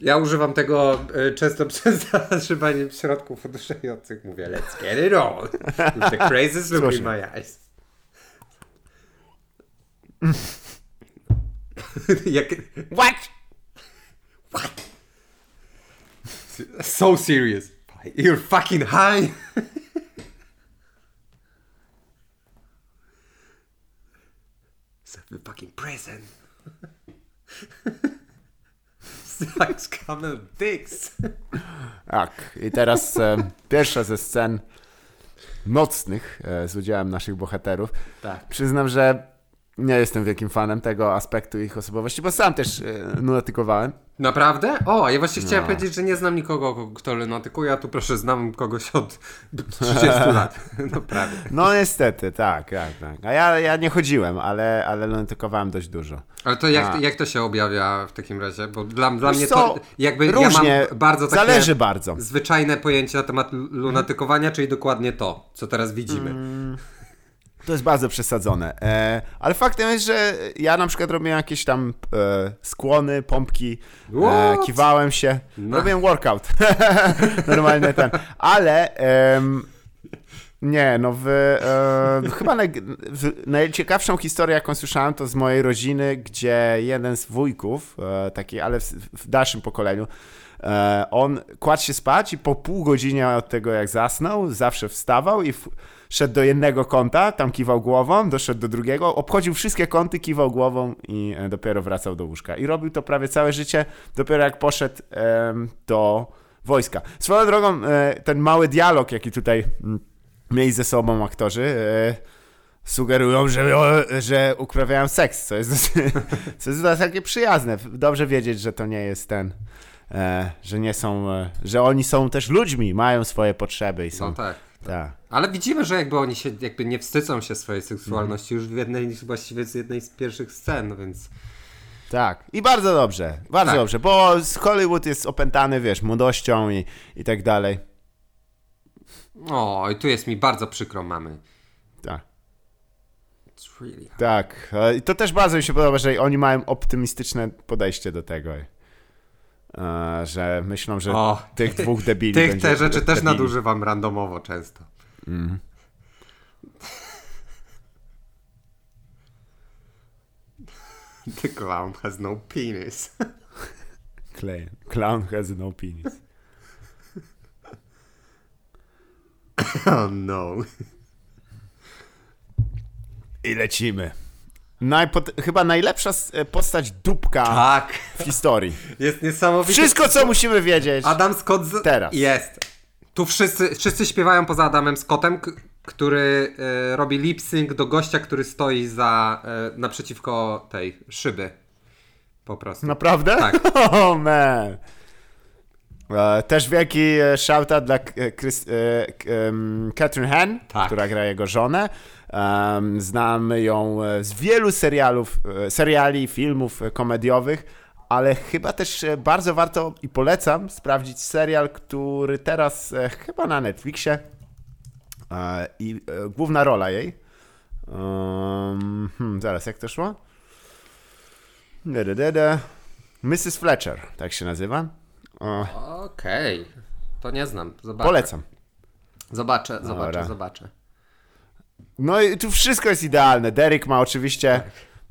Ja używam tego y, często przez zażywanie środków oduszających. Mówię, let's get it on. With the craziest look in my eyes. Jak... What? So serious. You're fucking high. It's a fucking prison. like camel dicks. Tak, i teraz e, pierwsza ze scen nocnych e, z udziałem naszych bohaterów. Tak. Przyznam, że nie jestem wielkim fanem tego aspektu ich osobowości, bo sam też e, lunatykowałem. Naprawdę? O, ja właśnie chciałem No. powiedzieć, że nie znam nikogo, kto lunatykuje, a tu proszę, znam kogoś od 30 lat. No prawie. No niestety, tak, tak, tak. A ja, ja nie chodziłem, ale, ale lunatykowałem dość dużo. Ale to jak, A. jak to się objawia w takim razie? Bo dla, dla Wiesz mnie co, to jakby różnie, ja mam bardzo takie zależy bardzo. zwyczajne pojęcie na temat lunatykowania, czyli dokładnie to, co teraz widzimy. Mm. To jest bardzo przesadzone. E, ale faktem jest, że ja na przykład robiłem jakieś tam e, skłony, pompki, e, kiwałem się, No. robiłem workout. Normalnie ten. Ale em, nie, no w, e, chyba naj, w, najciekawszą historię, jaką słyszałem, to z mojej rodziny, gdzie jeden z wujków, e, taki, ale w, w dalszym pokoleniu, e, on kładł się spać i po pół godziny od tego, jak zasnął, zawsze wstawał i w, szedł do jednego kąta, tam kiwał głową, doszedł do drugiego, obchodził wszystkie kąty, kiwał głową i e, dopiero wracał do łóżka. I robił to prawie całe życie, dopiero jak poszedł do wojska. Swoją drogą, e, ten mały dialog, jaki tutaj mm, mieli ze sobą aktorzy, e, sugerują, że, że uprawiają seks, co jest, co jest takie przyjazne. Dobrze wiedzieć, że to nie jest ten, że nie są, że oni są też ludźmi, mają swoje potrzeby i są, No tak. Tak. Ale widzimy, że jakby oni się jakby nie wstydzą się swojej seksualności już w jednej, właściwie z jednej z pierwszych scen, więc Tak, i bardzo dobrze, bardzo Tak. dobrze, bo Hollywood jest opętany, wiesz, młodością i, i tak dalej. o, i tu jest mi bardzo przykro mamy. Tak, really tak. E, I to też bardzo mi się podoba, że oni mają optymistyczne podejście do tego, że myślą, że O, tych dwóch debili Tych te rzeczy też debili. nadużywam randomowo często. Mhm. The clown has no penis. Clay. Clown has no penis. oh no. I lecimy. Najpot- chyba najlepsza e, postać dupka Tak. w historii. Jest niesamowite. Wszystko, co musimy wiedzieć. Adam Scott z... Teraz. jest. Tu wszyscy, wszyscy śpiewają poza Adamem Scottem, k- który e, robi lip sync do gościa, który stoi za e, naprzeciwko tej szyby. Po prostu. Naprawdę? Tak. Oh man. Też wielki shoutout dla Chris, Catherine Han, Tak. która gra jego żonę. Em, znamy ją e, z wielu serialów, e, seriali, filmów e, komediowych, ale chyba też bardzo warto i polecam sprawdzić serial, który teraz chyba na Netflixie i główna rola jej. Um, hmm, zaraz, jak to szło? Mrs. Fletcher, tak się nazywa. Okej. To nie znam. Zobaczę. polecam. Zobaczę, zobaczę, Dobra. zobaczę. No i tu wszystko jest idealne. Derek ma oczywiście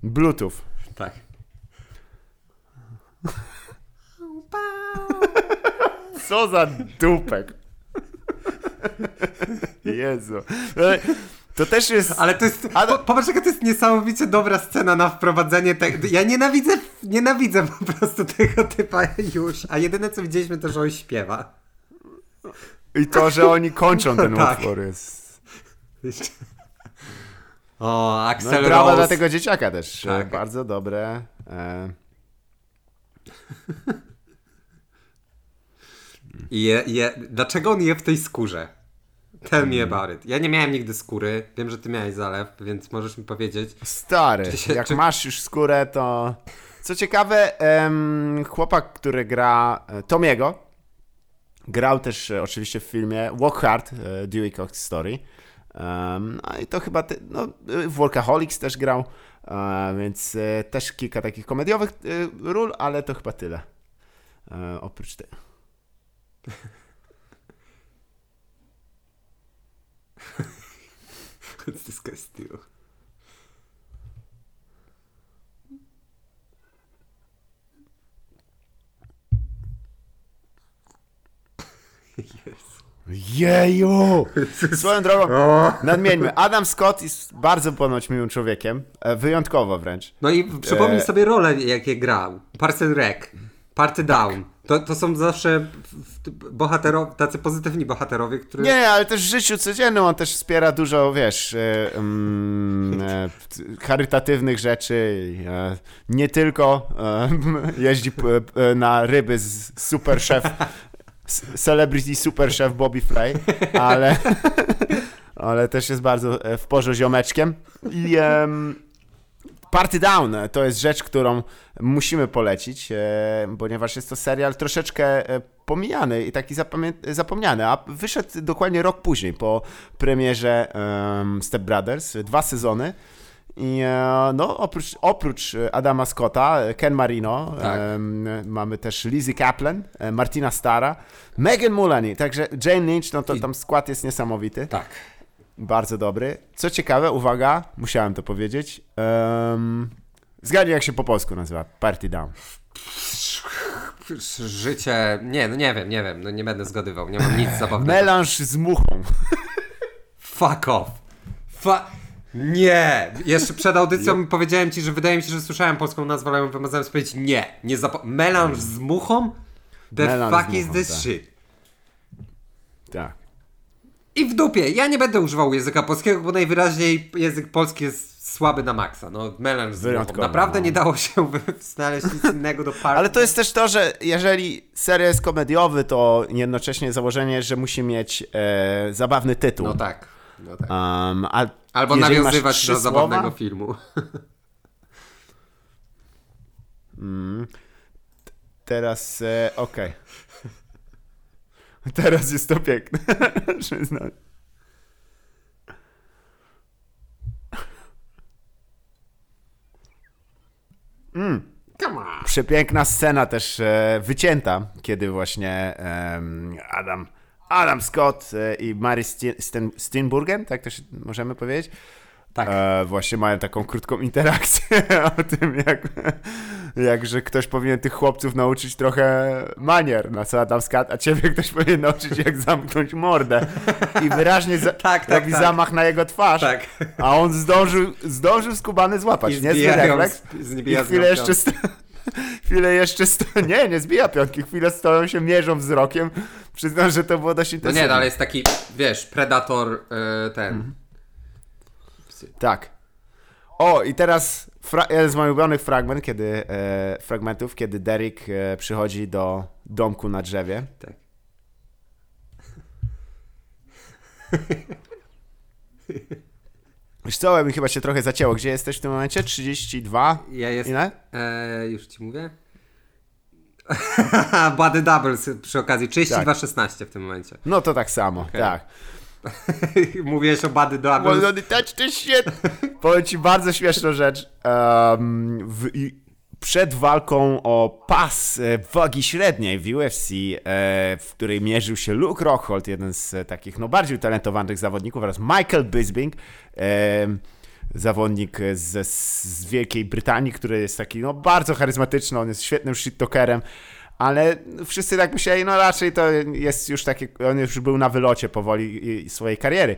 Bluetooth. Tak. Co za dupek. Jezu. Ale To też jest... Ale to jest. Ale- Po, popatrz, jaka to jest niesamowicie dobra scena na wprowadzenie tego. Ja nienawidzę, nienawidzę po prostu tego typa już. A jedyne co widzieliśmy to, że on śpiewa. I to, że oni kończą ten Tak. utwór jest... O, No, Axel brawa Rose. dla tego dzieciaka też. Tak. Bardzo dobre. E, Je, je, dlaczego on je w tej skórze? Tell Mm. me about it. Ja nie miałem nigdy skóry. Wiem, że ty miałeś zalew, więc możesz mi powiedzieć. Stary, Czy się- jak czy- masz już skórę, to... Co ciekawe, em, chłopak, który gra e, Tomiego, grał też e, oczywiście w filmie Walk Hard, e, Dewey Cox Story. Em, no i to chyba, ty, no, w Workaholics też grał, e, więc e, też kilka takich komediowych e, ról, ale to chyba tyle. Oprócz tego. Guy steal? Jezu. Jeju! Swoją drogą, nadmieńmy, Adam Scott jest bardzo ponoć miłym człowiekiem, e, wyjątkowo wręcz. No i przypomnij E. sobie role, jakie grał. Parcel Rec. Party Down. To, to są zawsze bohaterowie, tacy pozytywni bohaterowie, którzy... Nie, ale też w życiu codziennym on też wspiera dużo, wiesz, e, mm, charytatywnych rzeczy. Nie tylko jeździ na ryby z super szef, celebrity super szef Bobby Flay, ale, ale też jest bardzo e, w porze ziomeczkiem. I Party Down to jest rzecz, którą musimy polecić, e, ponieważ jest to serial troszeczkę e, pomijany i taki zapomniany, a wyszedł dokładnie rok później po premierze Step Brothers, dwa sezony. I e, no, oprócz, oprócz Adama Scotta, Ken Marino, tak. mamy też Lizzie Kaplan, Martina Stara, Megan Mullany, także Jane Lynch, no to tam skład jest niesamowity. Tak. Bardzo dobry. Co ciekawe, uwaga, musiałem to powiedzieć. Um, zgadnij, jak się po polsku nazywa. Party Down. Życie. Nie, no nie wiem, nie wiem. No nie będę zgadywał. Nie mam nic zabawnego. Melanż z muchą. Fuck off. Fa nie! Jeszcze przed audycją powiedziałem ci, że wydaje mi się, że słyszałem polską nazwę, ale wymazałem sobie powiedzieć nie. nie zap- melanż z muchą? The Melanż fuck is this tak. shit? Tak. I w dupie. Ja nie będę używał języka polskiego, bo najwyraźniej język polski jest słaby na maksa. No, melanż z Naprawdę no. nie dało się znaleźć nic innego do parku. Ale to jest też to, że jeżeli serial jest komediowy, to jednocześnie założenie, że musi mieć e, zabawny tytuł. No tak. No tak. Um, a Albo nawiązywać do zabawnego filmu. Mm. Teraz, e, okej. Okay. Teraz jest to piękne. Mm. Przepiękna scena też e, wycięta, kiedy właśnie e, Adam, Adam Scott e, i Mary Steenburgen, tak też możemy powiedzieć, tak. E, właśnie mają taką krótką interakcję o tym, jak, jak że ktoś powinien tych chłopców nauczyć trochę manier, na co Adam Scott, a ciebie ktoś powinien nauczyć, jak zamknąć mordę. I wyraźnie za, tak, tak, robi tak. zamach na jego twarz, tak. a on zdążył, zdążył skubany złapać. I nie refleks. I chwilę jeszcze... St- chwilę jeszcze sto... Nie, nie zbija piątki. Chwilę stoją się, mierzą wzrokiem. Przyznam, że to było dość intensywne. No nie, no, ale jest taki, wiesz, predator yy, ten... Mhm tak. O, i teraz jeden z moich ulubionych fragment, kiedy, e, fragmentów, kiedy Derek e, przychodzi do domku na drzewie. Tak. Wiesz co, mi chyba się trochę zacięło. Gdzie jesteś w tym momencie? 32? Ja jestem. Ile? E, już ci mówię. Body Doubles przy okazji. 32-16 tak. w tym momencie. No to tak samo, okay. tak. Mówiłeś o Bady Doubles. Well, touch this shit. Powiem ci bardzo śmieszną rzecz. Um, w, przed walką o pas e, wagi średniej w UFC, e, w której mierzył się Luke Rockhold, jeden z takich no, bardziej utalentowanych zawodników, oraz Michael Bisping, e, zawodnik z, z Wielkiej Brytanii, który jest taki no, bardzo charyzmatyczny, on jest świetnym shit talkerem ale wszyscy tak myśleli, no raczej to jest już taki, on już był na wylocie powoli swojej kariery.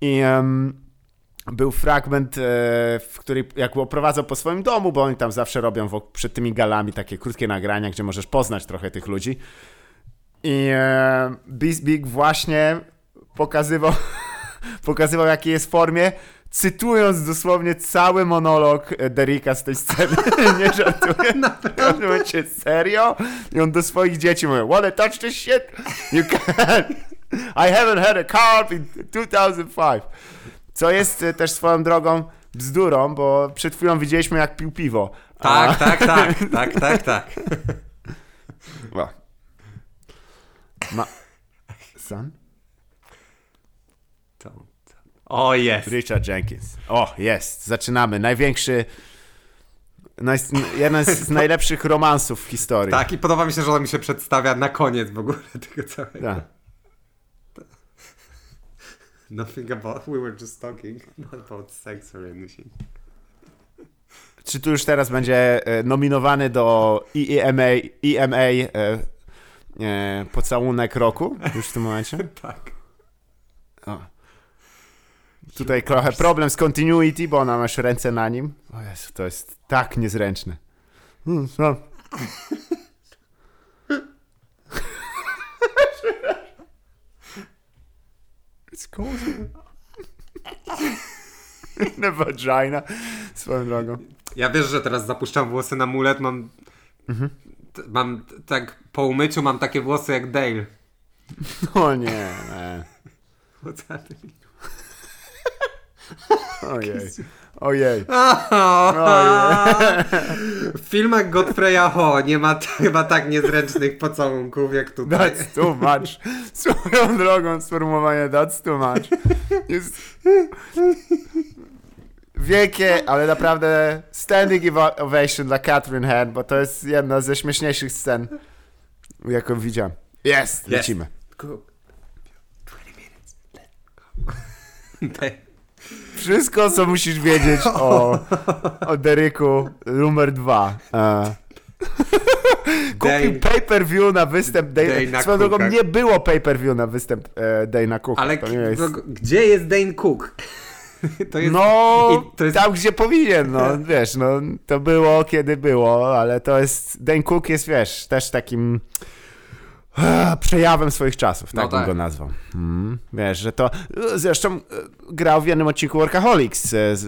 I um, był fragment, e, w którym jak oprowadzał po swoim domu, bo oni tam zawsze robią przed tymi galami takie krótkie nagrania, gdzie możesz poznać trochę tych ludzi. I e, Bisbig właśnie pokazywał, pokazywał jakiej jest formie cytując dosłownie cały monolog e, Derricka z tej sceny. nie żartuję. Naprawdę? momencie serio? I on do swoich dzieci mówi, wanna touch this shit? You can. I haven't had a carp in 2005. Co jest e, też swoją drogą bzdurą, bo przed chwilą widzieliśmy jak pił piwo. Tak, a... tak, tak, tak, tak, tak. Ma... Son? O, jest. Richard Jenkins. O, jest. Zaczynamy. Największy. Naj, jeden z najlepszych romansów w historii. Tak, i podoba mi się, że on mi się przedstawia na koniec w ogóle tego całego. Tak. Nothing about. We were just talking about sex or anything. Czy tu już teraz będzie e, nominowany do EMA, EMA e, e, pocałunek roku? Już w tym momencie? tak. Tutaj trochę problem z continuity, bo ona masz ręce na nim. O Jezu, to jest tak niezręczne. Hmm, no. It's cozy. Na vagina, swoją drogą. Ja wiesz, że teraz zapuszczam włosy na mulet, mam... Mhm. Mam tak, po umyciu mam takie włosy jak Dale. O nie. nie. What's happening? Ojej. Ojej. W filmach Godfreya Ho nie ma chyba tak niezręcznych pocałunków jak tutaj. That's too much. Swoją drogą sformułowanie that's too much. Jest wielkie, ale naprawdę standing ova- ovation dla Catherine Head, bo to jest jedna ze śmieszniejszych scen, jaką widziałem. Jest, lecimy. Cook. 20 minutes. Let's go. Wszystko, co musisz wiedzieć o, o Deryku numer dwa. Kupił pay-per-view na występ Dana. Dana Swoją drogą Cooka. nie było pay-per-view na występ e, Dana Cooka. Ale to nie jest... no, gdzie jest Dane Cook? To jest, No, jest tam gdzie powinien, no wiesz, no to było kiedy było, ale to jest, Dane Cook jest, wiesz, też takim przejawem swoich czasów, tak No bym tak. go nazwał. Mm, wiesz, że to, zresztą e, grał w jednym odcinku Workaholics, e, z,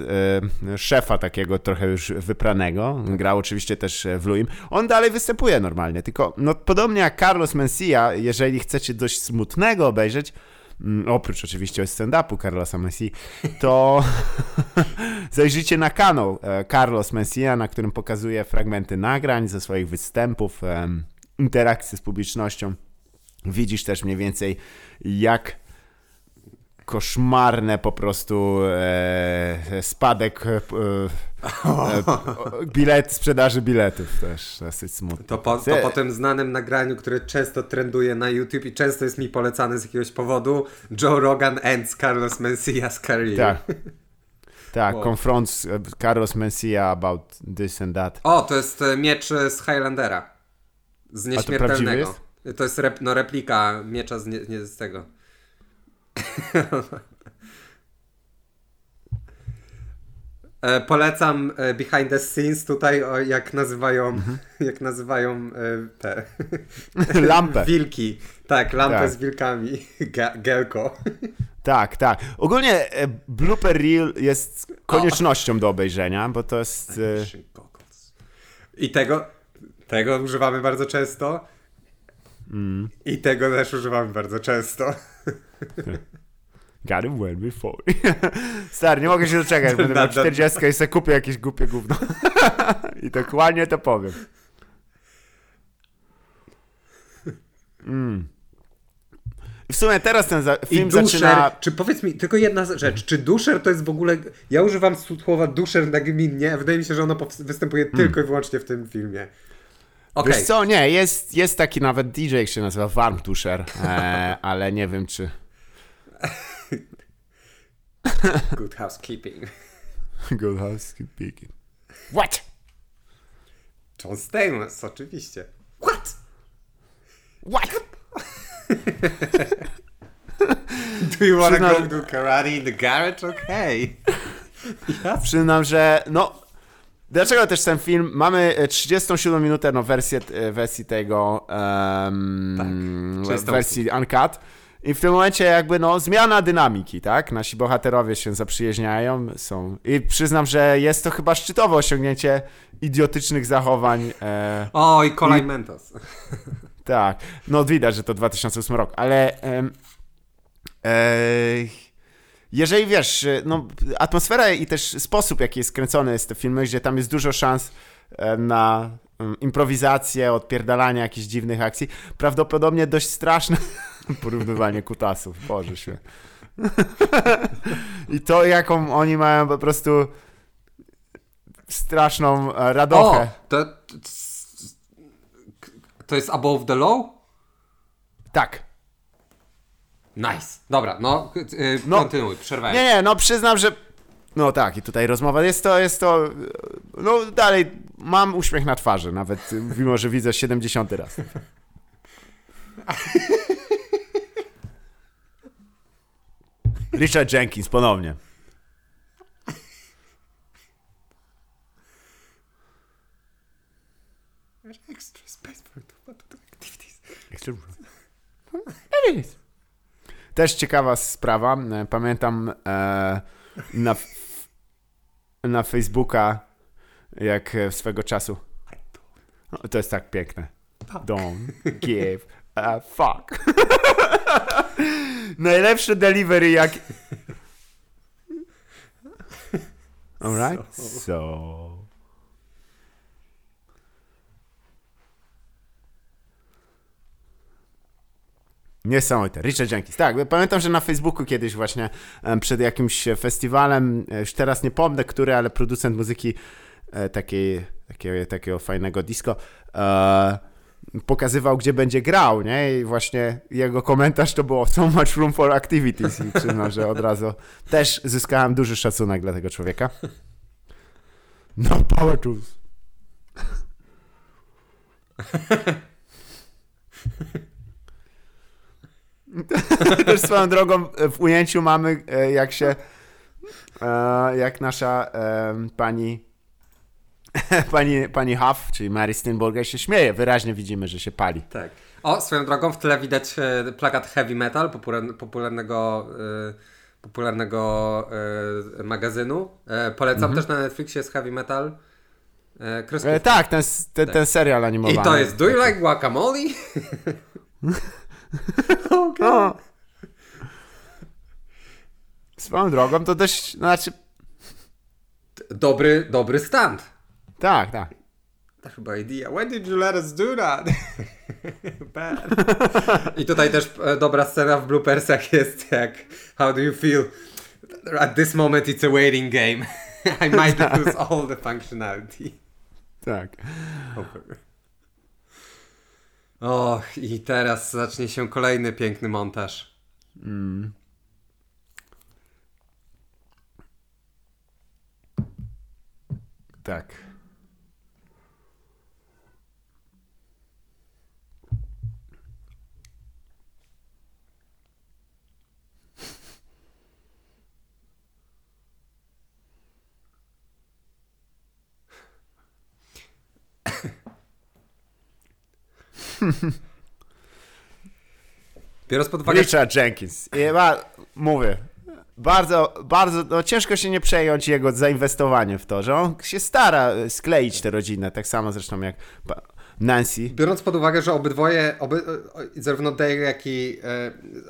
e, szefa takiego trochę już wypranego, grał oczywiście też w Luim. On dalej występuje normalnie, tylko no podobnie jak Carlos Mencia, jeżeli chcecie dość smutnego obejrzeć, Mm, oprócz oczywiście stand-upu Carlosa Messi, to zajrzyjcie na kanał Carlos Messia, na którym pokazuje fragmenty nagrań ze swoich występów, interakcji z publicznością. Widzisz też mniej więcej jak koszmarne po prostu e, spadek e, e, bilet, sprzedaży biletów też dosyć smutny. To po, to po tym znanym nagraniu, które często trenduje na YouTube i często jest mi polecane z jakiegoś powodu, Joe Rogan ends Carlos Mencia's career. Tak. Tak, Wow. confronts e, Carlos Mencia about this and that. O, to jest e, miecz z Highlandera. Z nieśmiertelnego. To jest rep, no, replika miecza z, nie, nie z tego. E, Polecam e, behind the scenes tutaj, o, jak nazywają, Mhm. jak nazywają e, te Lampę. wilki. Tak, lampę Tak. z wilkami. Ge- Gelko. Tak, tak. Ogólnie blooper reel jest koniecznością do obejrzenia, bo to jest... I tego, tego używamy bardzo często. Mm. I tego też używamy bardzo często. got it well before. Stary, nie mogę się doczekać. Będę miał Da- da- 40 i sobie kupię jakieś głupie gówno. I dokładnie to powiem. Mm. W sumie teraz ten za- I film duszer, zaczyna... czy powiedz mi, tylko jedna rzecz, czy duszer to jest w ogóle, ja używam słowa duszer nagminnie, a wydaje mi się, że ono występuje tylko i wyłącznie w tym filmie. Okej, Wiesz co, nie, jest, jest taki nawet DJ, jak się nazywa Warmtusher, e, ale nie wiem czy... good housekeeping. Good housekeeping. What? John Stamos, oczywiście. What? What? Do you wanna Przyznam- go do karate in the garage? Okay. Przyznam, że no... Dlaczego też ten film? Mamy e, 37 minutę no, wersję, e, wersji tego, um, Tak, wersji uncut. I w tym momencie jakby no zmiana dynamiki, tak? Nasi bohaterowie się zaprzyjaźniają, są... I przyznam, że jest to chyba szczytowe osiągnięcie idiotycznych zachowań e, O, i Colin Mentos. Tak, no widać, że to 2008 rok, ale em, e, jeżeli wiesz, e, no atmosfera i też sposób, jaki jest kręcony jest te filmy, gdzie tam jest dużo szans e, na em, improwizację, odpierdalanie jakichś dziwnych akcji, prawdopodobnie dość straszne porównywanie kutasów, Boże się. I to, jaką oni mają po prostu straszną e, O, radochę. to, to jest Above the Law? Tak. Nice. Dobra, no, yy, No. kontynuuj, przerwałem. Nie, nie, no przyznam, że. No tak, i tutaj rozmowa jest to, jest to. No dalej, mam uśmiech na twarzy, nawet mimo, że widzę 70 raz. Richard Jenkins ponownie. Extra space for activities. Też ciekawa sprawa. E, Pamiętam e, na, na Facebooka, jak e, swego czasu. O, To jest tak piękne. Don't give a fuck. Najlepsze delivery jak... Alright? So... Niesamowite. Richard Jenkins. Tak, pamiętam, że na Facebooku kiedyś właśnie przed jakimś festiwalem, e, już teraz nie pomnę, który, ale producent muzyki e, takiej, takiego, takiego fajnego disco e, pokazywał, gdzie będzie grał, nie? I właśnie jego komentarz to było so much room for activities i przyznam, że od razu też zyskałem duży szacunek dla tego człowieka. No power tools. Też swoją drogą e, w ujęciu mamy, e, jak się, e, jak nasza pani, pani, pani Huff, czyli Mary Steenburgen się śmieje. Wyraźnie widzimy, że się pali. Tak. O, swoją drogą w tle widać plakat Heavy Metal, popular- popularnego, popularnego magazynu. Polecam też na Netflixie jest Heavy Metal. E, tak, ten, ten, ten serial animowany. I to jest Do you like guacamole? No. Swoją drogą to dość, znaczy, Dobry, dobry stand. tak, tak. To chyba idea. Why did you let us do that? Bad. I tutaj też e, dobra scena w bloopersach jest jak How do you feel? At this moment it's a waiting game. I might lose all the functionality. Tak. Och, i teraz zacznie się kolejny piękny montaż. Tak. Tak. Biorąc pod uwagę, Richard Jenkins. I ba, mówię, bardzo, bardzo, no ciężko się nie przejąć jego zainwestowaniem w to, że on się stara e, skleić tę rodzinę, tak samo zresztą jak Nancy. biorąc pod uwagę, że obydwoje, oby, o- zarówno Dale, jak i,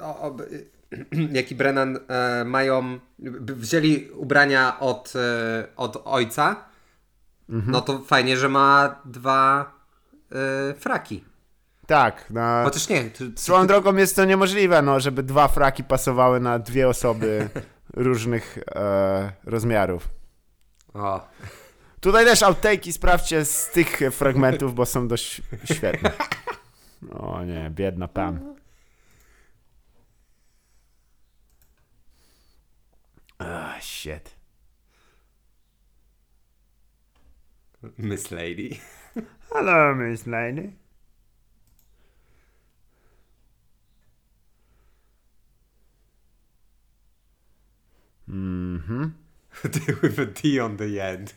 e, oby, jak i Brennan e, mają, wzięli ubrania od, e, od ojca, no to fajnie, że ma dwa e, fraki. Tak, na... Chociaż nie, to, Swoją drogą jest to niemożliwe, no, żeby dwa fraki pasowały na dwie osoby różnych e, rozmiarów. o, Tutaj też outtake'i sprawdźcie z tych fragmentów, bo są dość świetne. O nie, biedna Pam. Ah, shit. Miss Lady. Hello, Miss Lady. Mhm. With a D on the end.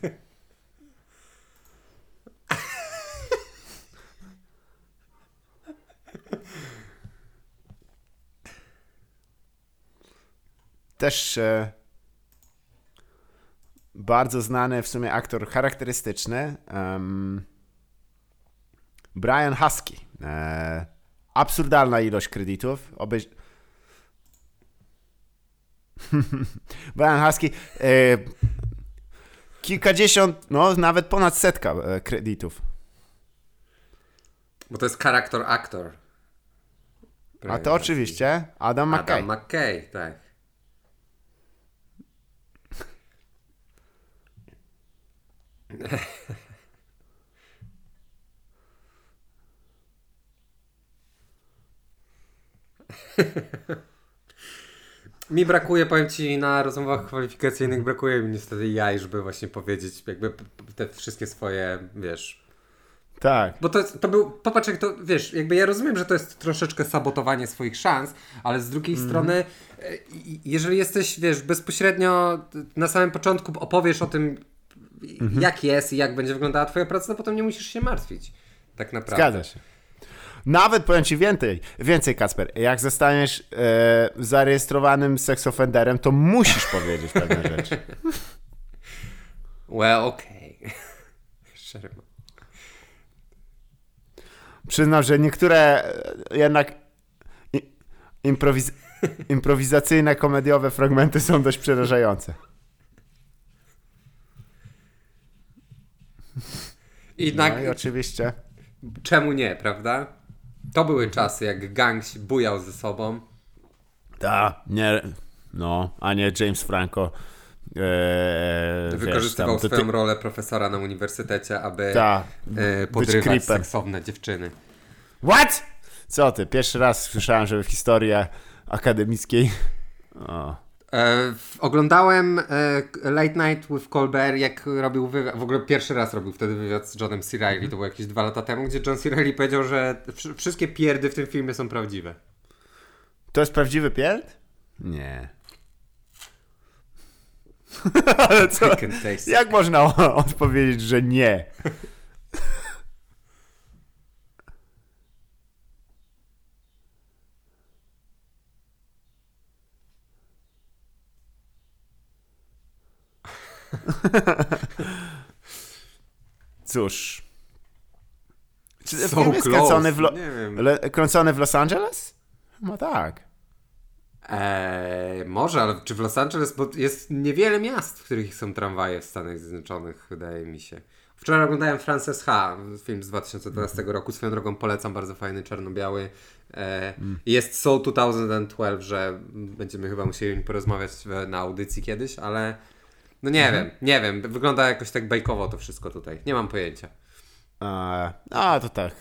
Też e, bardzo znany w sumie aktor charakterystyczny. em, Brian Husky. E, absurdalna ilość kredytów. Obejrz... Brian Husky. E, kilkadziesiąt, no nawet ponad setka e, kredytów. Bo to jest charakter aktor. A to oczywiście Adam McKay. Adam McKay, tak. Mi brakuje, powiem Ci, na rozmowach kwalifikacyjnych brakuje mi niestety jaj, żeby właśnie powiedzieć jakby te wszystkie swoje, wiesz... Tak. Bo to, jest, to był, popatrz jak to, wiesz, jakby ja rozumiem, że to jest troszeczkę sabotowanie swoich szans, ale z drugiej strony, e, jeżeli jesteś, wiesz, bezpośrednio na samym początku opowiesz o tym, jak jest i jak będzie wyglądała twoja praca, to potem nie musisz się martwić. Tak naprawdę. Zgadza się. Nawet powiem ci więcej, więcej Kacper, jak zostaniesz e, zarejestrowanym seksoffenderem, to musisz powiedzieć pewne rzeczy. Well, okej. Okay. Przyznam, że niektóre e, jednak improwiz improwizacyjne, komediowe fragmenty są dość przerażające. I, no i oczywiście. Czemu nie, prawda? To były czasy, jak gang się bujał ze sobą. Tak, nie, no, a nie James Franco. Eee, Wykorzystywał wiesz, tam, swoją ty... rolę profesora na uniwersytecie, aby ta, e, podrywać seksowne dziewczyny. What? Co ty? Pierwszy raz słyszałem, że w historii akademickiej. O. E, oglądałem e, Late Night with Colbert, jak robił wywiad, w ogóle pierwszy raz robił wtedy wywiad z Johnem C. Reilly, to było jakieś dwa lata temu, gdzie John C. Reilly powiedział, że wszystkie pierdy w tym filmie są prawdziwe. To jest prawdziwy pierd? Nie. Ale co? Jak można odpowiedzieć, że nie? Cóż. Czy so film jest kręcony w, Lo- Le- kręcony w Los Angeles? No tak. Eee, może, ale czy w Los Angeles? Bo jest niewiele miast, w których są tramwaje w Stanach Zjednoczonych, wydaje mi się. Wczoraj oglądałem Frances H., film z 2012 roku. Swoją drogą polecam, bardzo fajny, czarno-biały. E, mm. Jest Soul 2012, że będziemy chyba musieli porozmawiać na audycji kiedyś, ale no nie mhm. wiem, nie wiem. Wygląda jakoś tak bajkowo to wszystko tutaj. Nie mam pojęcia. A, a to tak.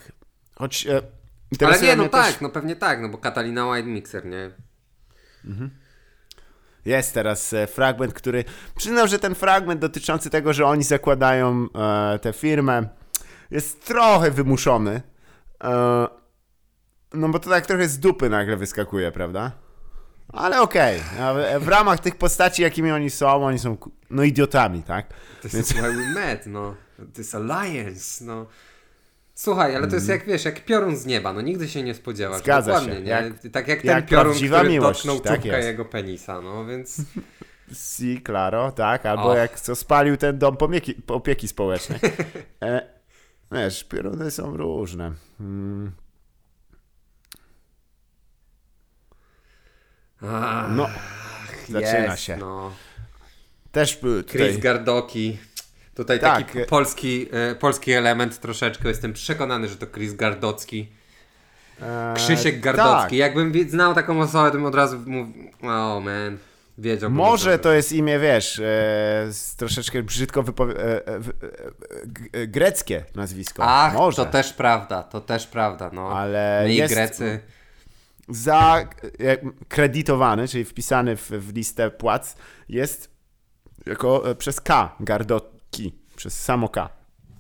Choć. E, Ale nie, no tak, też... no pewnie tak, no bo Katalina White Mixer, nie? Mhm. Jest teraz e, fragment, który. Przyznał, że ten fragment dotyczący tego, że oni zakładają e, tę firmę, jest trochę wymuszony. E, no bo to tak trochę z dupy nagle wyskakuje, prawda? Ale okej, okay. w ramach tych postaci, jakimi oni są, oni są no idiotami, tak? To jest Więc... why we met, no. Jest alliance, no. Słuchaj, ale to jest mm. jak wiesz, jak piorun z nieba, no nigdy się nie spodziewasz. Zgadza Dokładnie, się. Nie? Jak, tak jak ten jak piorun, który miłość, dotknął tak czubka jego penisa, no więc... Si, claro, tak, albo oh. jak co spalił ten dom pomieki, opieki społecznej. E, wiesz, pioruny są różne. Hmm. Ach, no, zaczyna się. No. Też był tutaj... Chris Gardoki. Tutaj tak. taki polski, e, polski element troszeczkę. Jestem przekonany, że to Chris Gardocki. Eee, Krzysiek Gardocki. Tak. Jakbym znał taką osobę, to bym od razu mówił, oh man, wiedział. Może to jest imię, wiesz, e, troszeczkę brzydko wypowie... E, e, e greckie nazwisko. Ach, Może. to też prawda, to też prawda, no. Ale My jest... Grecy za kredytowany, czyli wpisany w, w listę płac, jest jako e, przez K, Gardoki, przez samo K.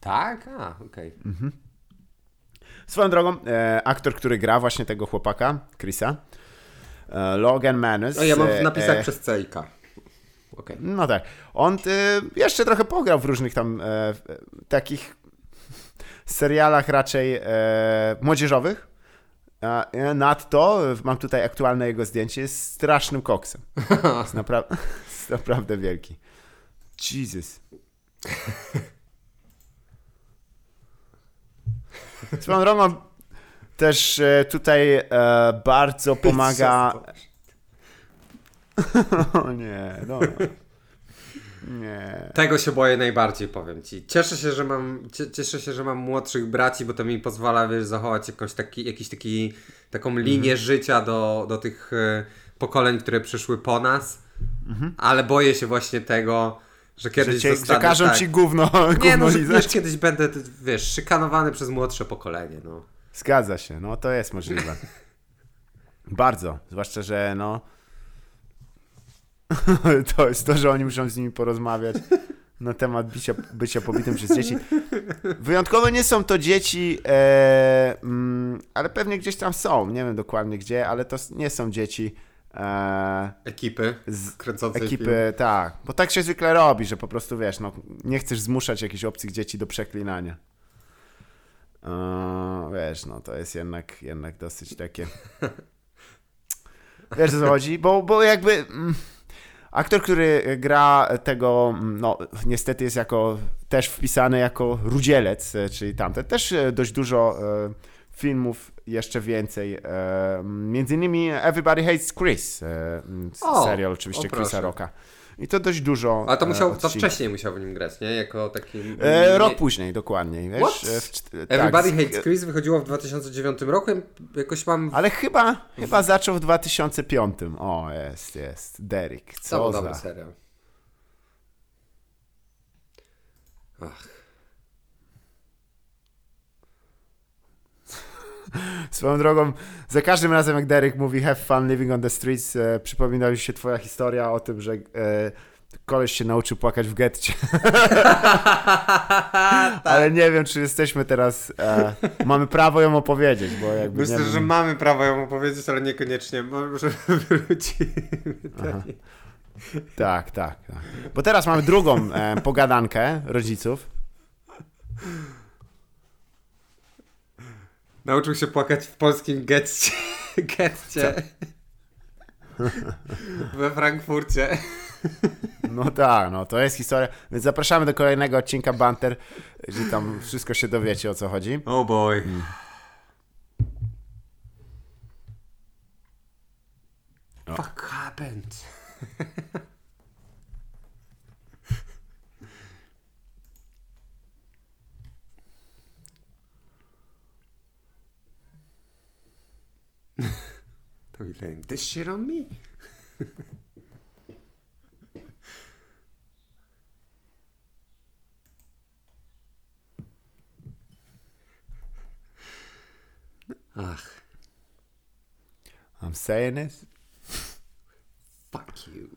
Tak? A, okej. Okay. Mhm. Swoją drogą, e, aktor, który gra właśnie tego chłopaka, Chrisa, e, Logan Manus. No ja mam w e, napisach e, przez C i K. Okay. No tak. On e, jeszcze trochę pograł w różnych tam takich serialach raczej młodzieżowych. Nadto, mam tutaj aktualne jego zdjęcie, jest strasznym koksem. Jest, napra jest naprawdę wielki. Jesus. Swoją drogą też e, tutaj e, bardzo pomaga... o nie, no. Nie. Tego się boję najbardziej, powiem ci. Cieszę się, że mam, cieszę się, że mam młodszych braci, bo to mi pozwala, wiesz, zachować jakąś taki, jakiś taki, taką linię mhm. życia do, do tych e, pokoleń, które przyszły po nas. Mhm. Ale boję się właśnie tego, że kiedyś że, cię, zostanę, że każą tak. ci gówno, gówno Nie, no, że, wiesz, kiedyś będę, wiesz, szykanowany przez młodsze pokolenie, no. Zgadza się, no to jest możliwe. Bardzo, zwłaszcza, że no to jest to, że oni muszą z nimi porozmawiać na temat bycia, bycia pobitym przez dzieci. Wyjątkowo nie są to dzieci, e, mm, ale pewnie gdzieś tam są. Nie wiem dokładnie gdzie, ale to nie są dzieci. E, ekipy z kręcącej Ekipy, film. tak. Bo tak się zwykle robi, że po prostu wiesz, no, nie chcesz zmuszać jakichś obcych dzieci do przeklinania. Eee, wiesz, no to jest jednak, jednak dosyć takie... Wiesz o co chodzi? Bo, bo jakby... Mm, aktor, który gra tego, mm, no niestety jest jako też wpisany jako rudzielec, e, czyli tamte. Też e, dość dużo e, filmów, jeszcze więcej. Między innymi Everybody Hates Chris, O, serial oczywiście o. Chrisa Rocka. I to dość dużo. Ale to e, musiał, to wcześniej musiał w nim grać, nie? Jako taki... E, rok nie- później, dokładnie. Wiesz? What? E, w czt- Everybody tak, Hates Chris wychodziło w 2009 roku. Jakoś mam... Ale chyba, chyba zaczął w 2005. O, jest, jest. Derek, To co był za... dobry serial. Ach. Swoją drogą, za każdym razem jak Derek mówi have fun living on the streets, e, przypomina mi się twoja historia o tym, że e, koleś się nauczył płakać w getcie. Ale nie wiem, czy jesteśmy teraz, e, mamy prawo ją opowiedzieć, bo jakby Myślę, nie wiem. że mamy prawo ją opowiedzieć, ale niekoniecznie. Może wrócimy. Tak, tak, tak. Bo teraz mamy drugą e, pogadankę rodziców. Nauczył się płakać w polskim getcie. getcie. We Frankfurcie. No tak, no to jest historia. Więc zapraszamy do kolejnego odcinka Banter, gdzie tam wszystko się dowiecie o co chodzi. Oh boy. Fuck happened? To you laying this shit on me? Ach, I'm saying this. fuck you.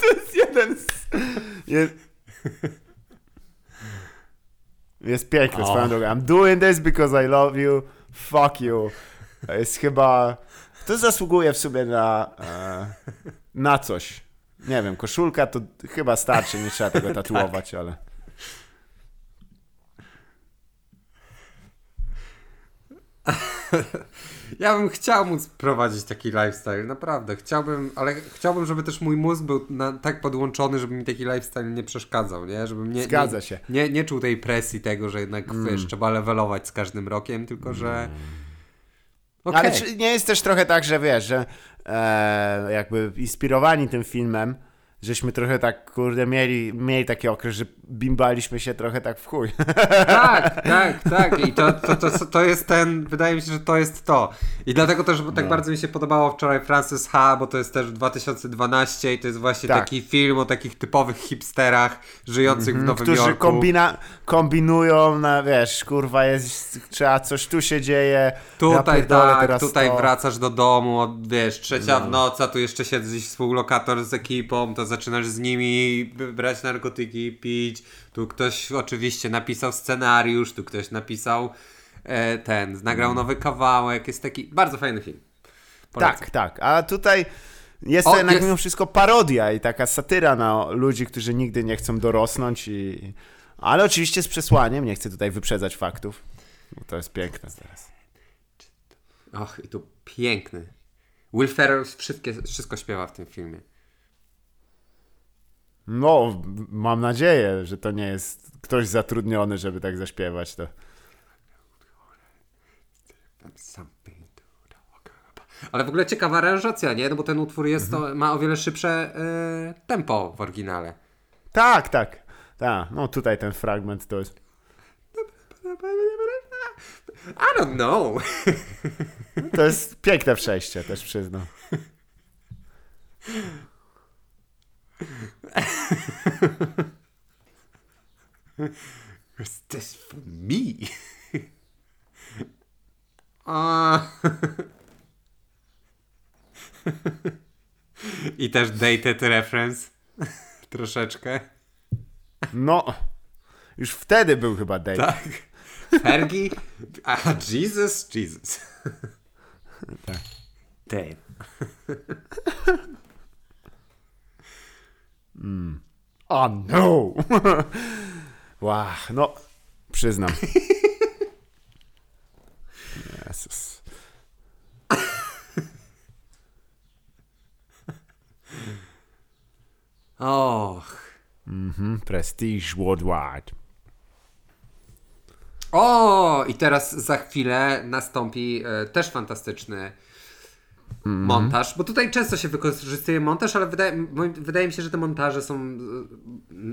To jest jeden z... Jest, jest piękny O. swoją drogą. I'm doing this because I love you. Fuck you. To jest chyba... To zasługuje w sumie na... E, na coś. Nie wiem, koszulka to chyba starczy, nie trzeba tego tatuować, ale... Ja bym chciał móc prowadzić taki lifestyle, naprawdę. Chciałbym, ale chciałbym, żeby też mój mózg był na, tak podłączony, żeby mi taki lifestyle nie przeszkadzał, nie? Żebym nie, Zgadza nie, się. Nie, nie czuł tej presji tego, że jednak wiesz, trzeba levelować z każdym rokiem, tylko że... Okej. Ale czy nie jest też trochę tak, że wiesz, że e, jakby inspirowani tym filmem, żeśmy trochę tak, kurde, mieli, mieli taki okres, że bimbaliśmy się trochę tak w chuj. Tak, tak, tak. I to, to, to, to jest ten, wydaje mi się, że to jest to. I dlatego też bo tak No. bardzo mi się podobało wczoraj Francis H., bo to jest też 2012 i to jest właśnie Tak. taki film o takich typowych hipsterach żyjących w Nowym którzy Jorku. kombina, kombinują na, wiesz, kurwa, jest, trzeba, coś tu się dzieje. Tutaj tak, tutaj to. No. wracasz do domu, wiesz, trzecia w nocy, a tu jeszcze siedzi współlokator z ekipą, to zaczynasz z nimi brać narkotyki, pić. Tu ktoś oczywiście napisał scenariusz, tu ktoś napisał e, ten, nagrał nowy kawałek, jest taki bardzo fajny film. Polecam. Tak, tak. A tutaj jest O, to jednak jest- mimo wszystko parodia i taka satyra na ludzi, którzy nigdy nie chcą dorosnąć. I... Ale oczywiście z przesłaniem, nie chcę tutaj wyprzedzać faktów. Bo to jest piękne teraz. Och, i tu piękny. Will Ferrell wszystkie, wszystko śpiewa w tym filmie. No, mam nadzieję, że to nie jest ktoś zatrudniony, żeby tak zaśpiewać. To... Ale w ogóle ciekawa aranżacja, nie? No bo ten utwór jest, to, ma o wiele szybsze e, tempo w oryginale. Tak, tak. Tak, no tutaj ten fragment to jest. I don't know. To jest piękne przejście, też przyznam. Is this for me? A. I też dated reference. Troszeczkę. No, już wtedy był chyba date. Tak. Fergie. A Jesus, Jesus. Tak. Damn. Oh no! wow, no przyznam. Jezus. Och. Mhm, Prestige Worldwide. O, i teraz za chwilę nastąpi e, też fantastyczny montaż, bo tutaj często się wykorzystuje montaż, ale wydaje, wydaje mi się, że te montaże są e,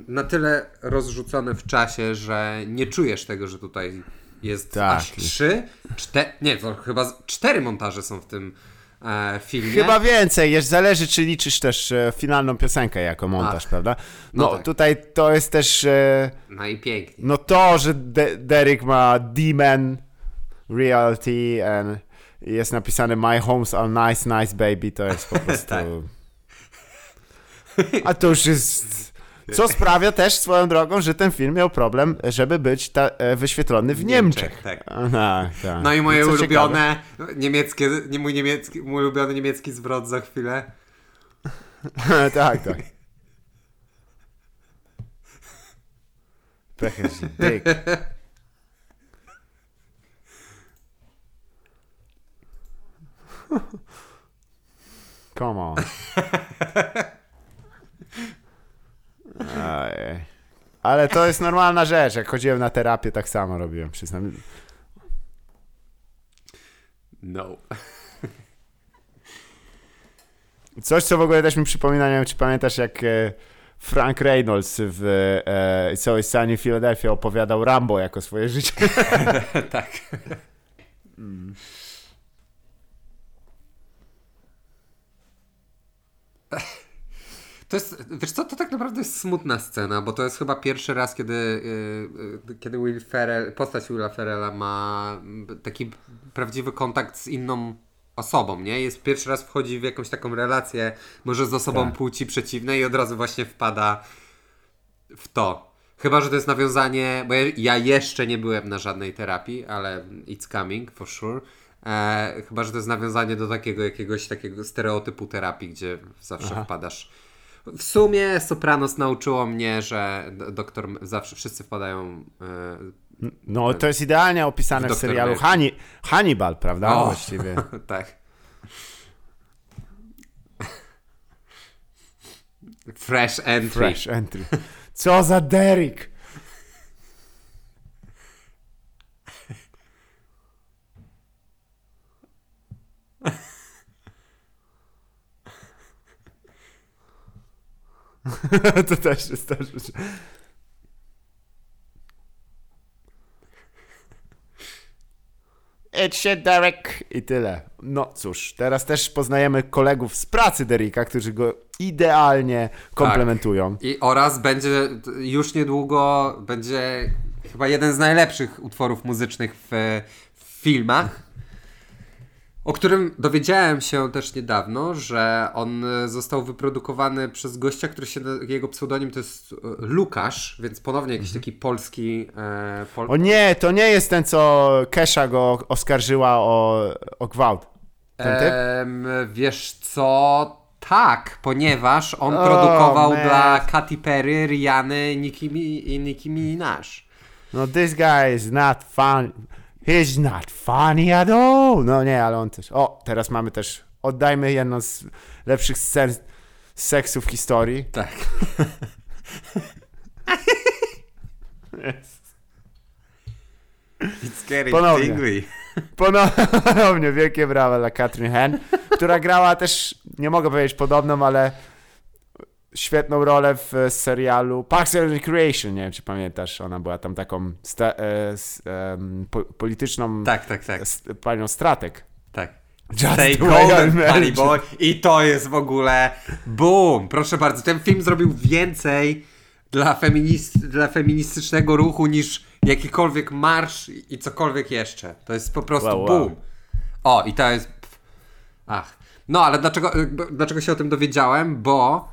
na tyle rozrzucone w czasie, że nie czujesz tego, że tutaj jest Tak. aż trzy, cztery, nie, to chyba cztery montaże są w tym e, filmie. Chyba więcej, jeszcze zależy, czy liczysz też e, finalną piosenkę jako montaż, Ach. prawda? No, No tak. tutaj to jest też, e, No i pięknie. no to, że De- Derek ma Demon Realty and jest napisane My homes are nice, nice baby, to jest po prostu... Tak. A to już jest... Co sprawia też swoją drogą, że ten film miał problem, żeby być ta, e, wyświetlony w Niemczech. Niemczech, tak. Aha, tak. No i moje Co ulubione niemieckie, nie mój niemiecki, mój ulubiony niemiecki zwrot za chwilę. ciekawe. tak, tak. Pecher's dick. Come on. Ojej. Ale to jest normalna rzecz. Jak chodziłem na terapię, tak samo robiłem, przyznam. No. Coś, co w ogóle też mi przypomina, nie wiem, czy pamiętasz, jak e, Frank Reynolds w e, It's Always Sunny Philadelphia opowiadał Rambo jako swoje życie. tak. To jest, wiesz co, to tak naprawdę jest smutna scena, bo to jest chyba pierwszy raz, kiedy, yy, yy, kiedy Will Ferrell, postać Willa Ferrella ma taki prawdziwy kontakt z inną osobą, nie? Jest pierwszy raz wchodzi w jakąś taką relację, może z osobą Tak. płci przeciwnej i od razu właśnie wpada w to. Chyba, że to jest nawiązanie, bo ja, ja jeszcze nie byłem na żadnej terapii, ale it's coming for sure. E, chyba, że to jest nawiązanie do takiego jakiegoś takiego stereotypu terapii, gdzie zawsze Aha. wpadasz. W sumie Sopranos nauczyło mnie, że do- doktor zawsze wszyscy wpadają. E, No, to jest idealnie opisane w Doktor serialu Hannibal, prawda? O. Właściwie. tak. Fresh entry. Fresh entry. Co za Derek! to też jest też. It's shit, Derek! I tyle. No cóż, teraz też poznajemy kolegów z pracy Derricka, którzy go idealnie komplementują. I oraz będzie już niedługo będzie chyba jeden z najlepszych utworów muzycznych w, w filmach. O którym dowiedziałem się też niedawno, że on został wyprodukowany przez gościa, który się, jego pseudonim to jest e, Lukasz, więc ponownie jakiś taki polski. E, pol... O nie, to nie jest ten, co Kesha go oskarżyła o, o gwałt. Ten typ? Em, wiesz co? Tak, ponieważ on O, produkował man. dla Katy Perry, Riany Nicki, i Nicki Minaj. No, this guy is not fun. He's not funny at all. No nie, ale on też. O, teraz mamy też. Oddajmy jedną z lepszych scen seksu w historii. Tak. It's getting Ponownie. tingly. Ponownie wielkie brawa dla Katrin Hen, która grała też, nie mogę powiedzieć podobną, ale świetną rolę w e, serialu Parks and Recreation. Nie wiem, czy pamiętasz. Ona była tam taką sta- e, s- em, po- polityczną Tak, tak, tak. s- panią stratek. tak. Just Stay golden. Bunny Boy. I to jest w ogóle boom. Proszę bardzo, ten film zrobił więcej dla, feminist, dla feministycznego ruchu niż jakikolwiek marsz i cokolwiek jeszcze. To jest po prostu Wow, wow. boom. O, i to jest... Ach. No, ale dlaczego, dlaczego się o tym dowiedziałem? Bo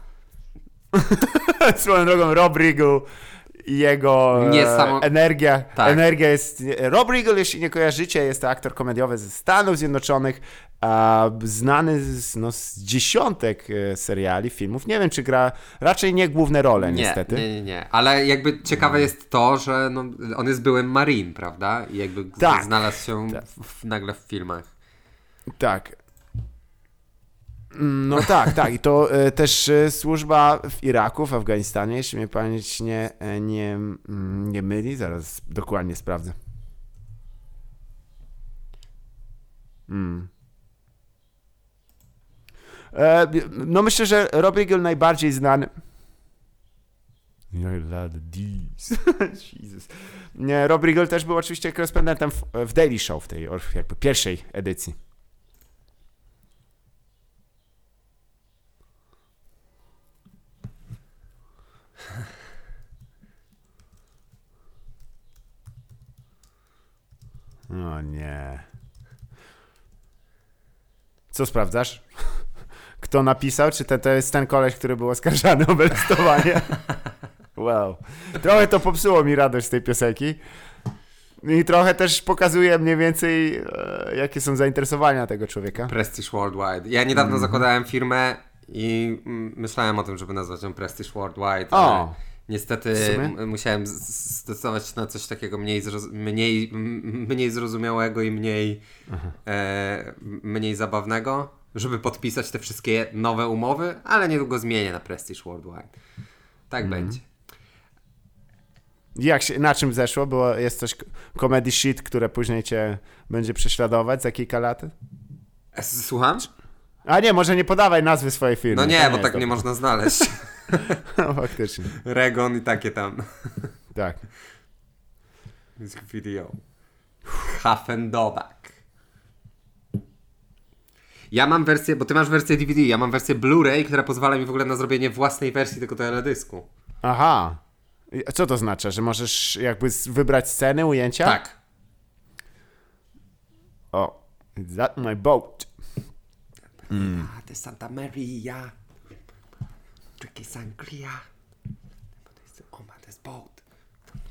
Swoją drogą Rob Riggle jego e, Niesamo- energia. Tak. Energia jest. Rob Riggle, jeśli nie kojarzycie, jest to aktor komediowy ze Stanów Zjednoczonych, a znany z, no, z dziesiątek e, seriali, filmów. Nie wiem, czy gra raczej nie główne role, Nie, niestety. nie, nie, nie. Ale jakby ciekawe jest to, że no, on jest byłym Marine, prawda? I jakby Tak. znalazł się Tak. w, w, nagle w filmach. Tak. Mm, No tak, tak. I to e, też e, służba w Iraku, w Afganistanie, jeśli mnie pamięć nie, e, nie, mm, nie myli. Zaraz dokładnie sprawdzę. Mm. No myślę, że Rob Riggle najbardziej znany... Jesus. Nie, Rob Riggle też był oczywiście korespondentem w, w Daily Show, w tej jakby pierwszej edycji. O nie. Co sprawdzasz? Kto napisał? Czy to, to jest ten koleś, który był oskarżany o molestowanie? Wow. Trochę to popsuło mi radość z tej piosenki. I trochę też pokazuje mniej więcej, e, jakie są zainteresowania tego człowieka. Prestige Worldwide. Ja niedawno Mhm. zakładałem firmę i mm, myślałem o tym, żeby nazwać ją Prestige Worldwide, O. ale niestety musiałem zdecydować się na coś takiego mniej, zroz- mniej, mniej zrozumiałego i mniej, e, mniej zabawnego, żeby podpisać te wszystkie nowe umowy, ale niedługo zmienię na Prestige Worldwide. Tak Mhm. będzie. Jak się, na czym zeszło? Było, jest coś comedy shit, które później cię będzie prześladować za kilka lat? Słucham? A nie, może nie podawaj nazwy swojej firmy. No To nie, bo tak nie można znaleźć. No, faktycznie. Regon i takie tam. Tak. Music video. Hafendobak. Ja mam wersję, bo ty masz wersję DVD, ja mam wersję Blu-ray, która pozwala mi w ogóle na zrobienie własnej wersji tego teledysku. Aha. Co to znaczy? Że możesz jakby wybrać sceny, ujęcia? Tak. O. Is that my boat? Ah, de Santa Maria. Drinking sangria. Oh my, this boat.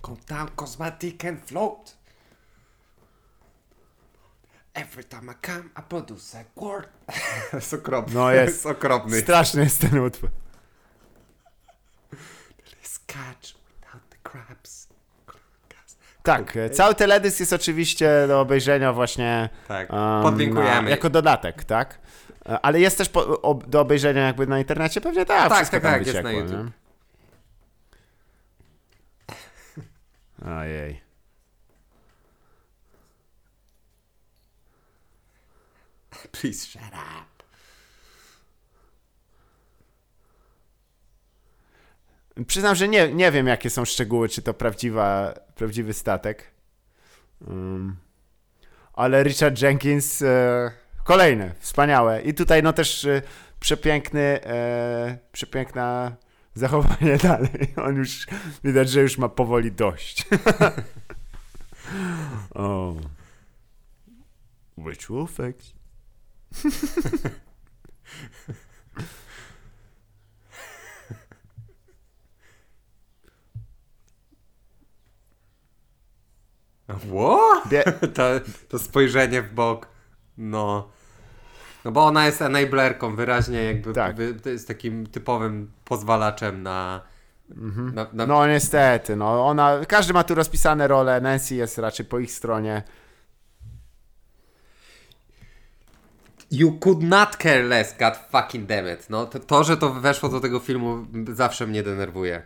Go down, cosmetic and float. Every time I come, I produce a quart. jest okropny. No jest. jest okropny. Straszny jest ten utwór. Let's catch without the crabs. Tak, e, cały teledysk jest oczywiście do obejrzenia właśnie Tak, em, podlinkujemy. Na, jako dodatek, tak? E, Ale jest też po, o, do obejrzenia jakby na internecie? Pewnie tak, Tak, tak, tak, jest na YouTube. nie? Ojej. Please shut up. Przyznam, że nie, nie wiem, jakie są szczegóły, czy to prawdziwa, prawdziwy statek. Um, ale Richard Jenkins, e, kolejny, wspaniałe. I tutaj no też e, przepiękny, e, przepiękna zachowanie dalej. On już, widać, że już ma powoli dość. o. Ritual effects. What? Bie- To, to spojrzenie w bok. No. No bo ona jest enablerką, wyraźnie jakby Tak. wy, jest takim typowym pozwalaczem na, na, na No niestety, no ona, każdy ma tu rozpisane role, Nancy jest raczej po ich stronie. You could not care less, god fucking damn it. No to, to, że to weszło do tego filmu zawsze mnie denerwuje.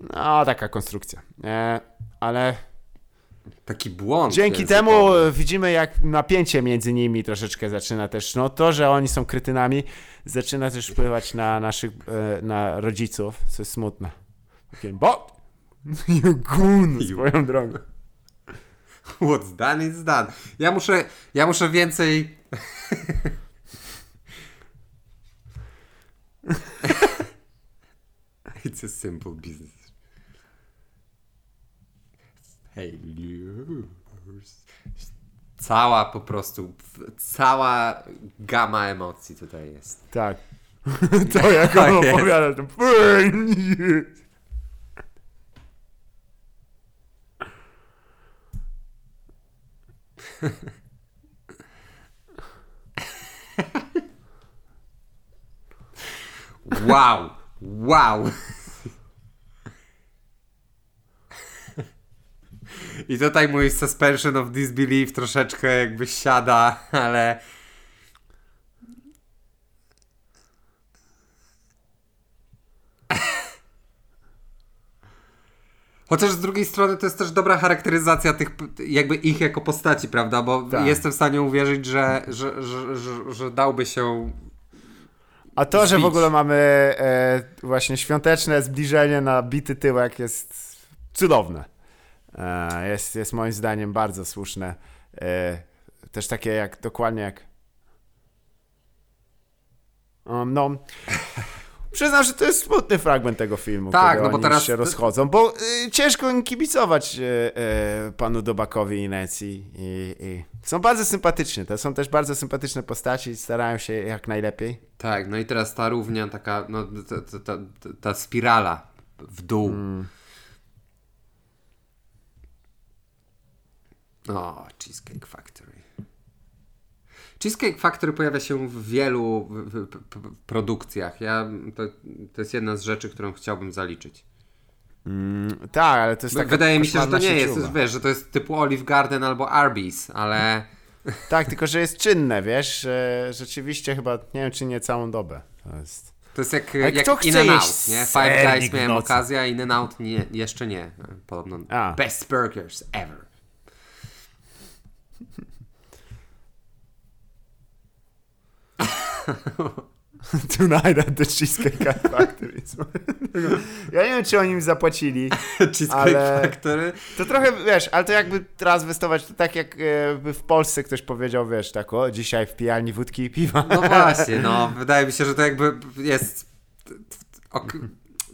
No, taka konstrukcja. E, ale Taki błąd. dzięki językowy. temu widzimy, jak napięcie między nimi troszeczkę zaczyna też. No to, że oni są krytynami, zaczyna też wpływać na naszych, e, na rodziców, co jest smutne. Takie, bo! You goon, swoją drogą. What's done is done. Ja muszę, ja muszę więcej... It's a simple business. Helios. Cała po prostu, cała gama emocji tutaj jest. Tak. to jak on tak opowiada, to... wow! Wow! I tutaj mój suspension of disbelief troszeczkę jakby siada, ale... Chociaż z drugiej strony to jest też dobra charakteryzacja tych, jakby ich jako postaci, prawda? Bo Tak. jestem w stanie uwierzyć, że, że, że, że, że dałby się A to, że w Zbić. ogóle mamy e, właśnie świąteczne zbliżenie na bity tyłek jest cudowne. E, jest, jest moim zdaniem bardzo słuszne. E, też takie jak, dokładnie jak um, no Przyznam, że to jest smutny fragment tego filmu, Tak, no bo teraz- się rozchodzą, bo y, ciężko im kibicować y, y, panu Dobakowi i Nancy. I, i są bardzo sympatyczne. To są też bardzo sympatyczne postaci i starają się jak najlepiej. Tak, no i teraz ta równia taka, no ta, ta, ta, ta spirala w dół. O, Cheesecake Factory. Cheesecake Factory pojawia się w wielu produkcjach. Ja, to, to jest jedna z rzeczy, którą chciałbym zaliczyć. Tak, ale to jest taka Wydaje mi się, że to nie jest, wiesz, że to jest typu Olive Garden albo Arby's, ale Tak, tylko że jest czynne, wiesz, rzeczywiście chyba, nie wiem czy nie całą dobę. To jest... to jest jak, Ale jak kto chce In and Out, nie? Five Guys miałem okazję, In and Out nie, jeszcze nie. Podobno A. best burgers ever. Tonight at the Cheesecake Factory. ja nie wiem, czy oni im zapłacili. Cheesecake Ale- Factory. To trochę, wiesz, ale to jakby teraz wystować, to tak e, by w Polsce ktoś powiedział, wiesz, tak o, dzisiaj w pijalni wódki i piwa. No właśnie, no. Wydaje mi się, że to jakby jest... Ok,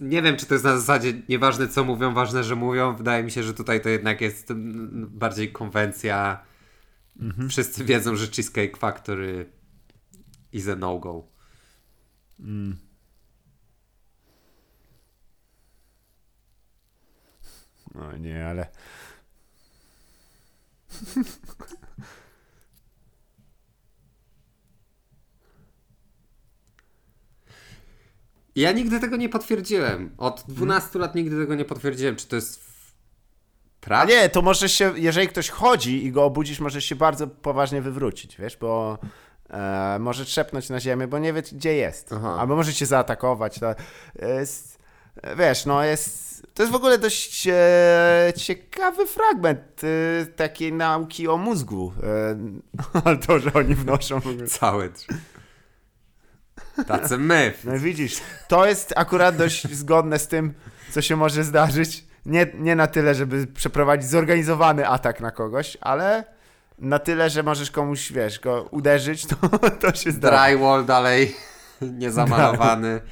nie wiem, czy to jest na zasadzie nieważne co mówią, ważne, że mówią. Wydaje mi się, że tutaj to jednak jest bardziej konwencja. Wszyscy wiedzą, że Cheesecake Factory is a no-go. No nie, ale... Ja nigdy tego nie potwierdziłem. Od 12 lat nigdy tego nie potwierdziłem, czy to jest A nie, to może się, jeżeli ktoś chodzi i go obudzisz, może się bardzo poważnie wywrócić, wiesz, bo e, może trzepnąć na ziemię, bo nie wie, gdzie jest. Aha. Albo może cię zaatakować. To jest, wiesz, no jest... To jest w ogóle dość e, ciekawy fragment e, takiej nauki o mózgu. E, ale to, że oni wnoszą... w ogóle- Całe. trzy- Tacy myth. No widzisz, to jest akurat dość zgodne z tym, co się może zdarzyć. Nie, nie na tyle, żeby przeprowadzić zorganizowany atak na kogoś, ale na tyle, że możesz komuś, wiesz, go uderzyć, to, to się zdarza. Drywall dalej niezamalowany.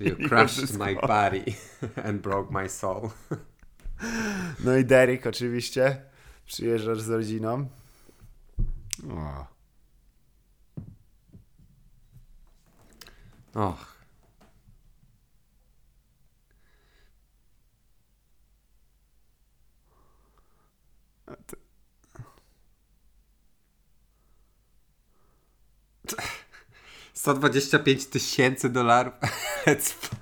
You crushed my body and broke my soul. No i Derek oczywiście. Przyjeżdżasz z rodziną. O. Och. Sto dwadzieścia pięć tysięcy dolarów. Let's fuck.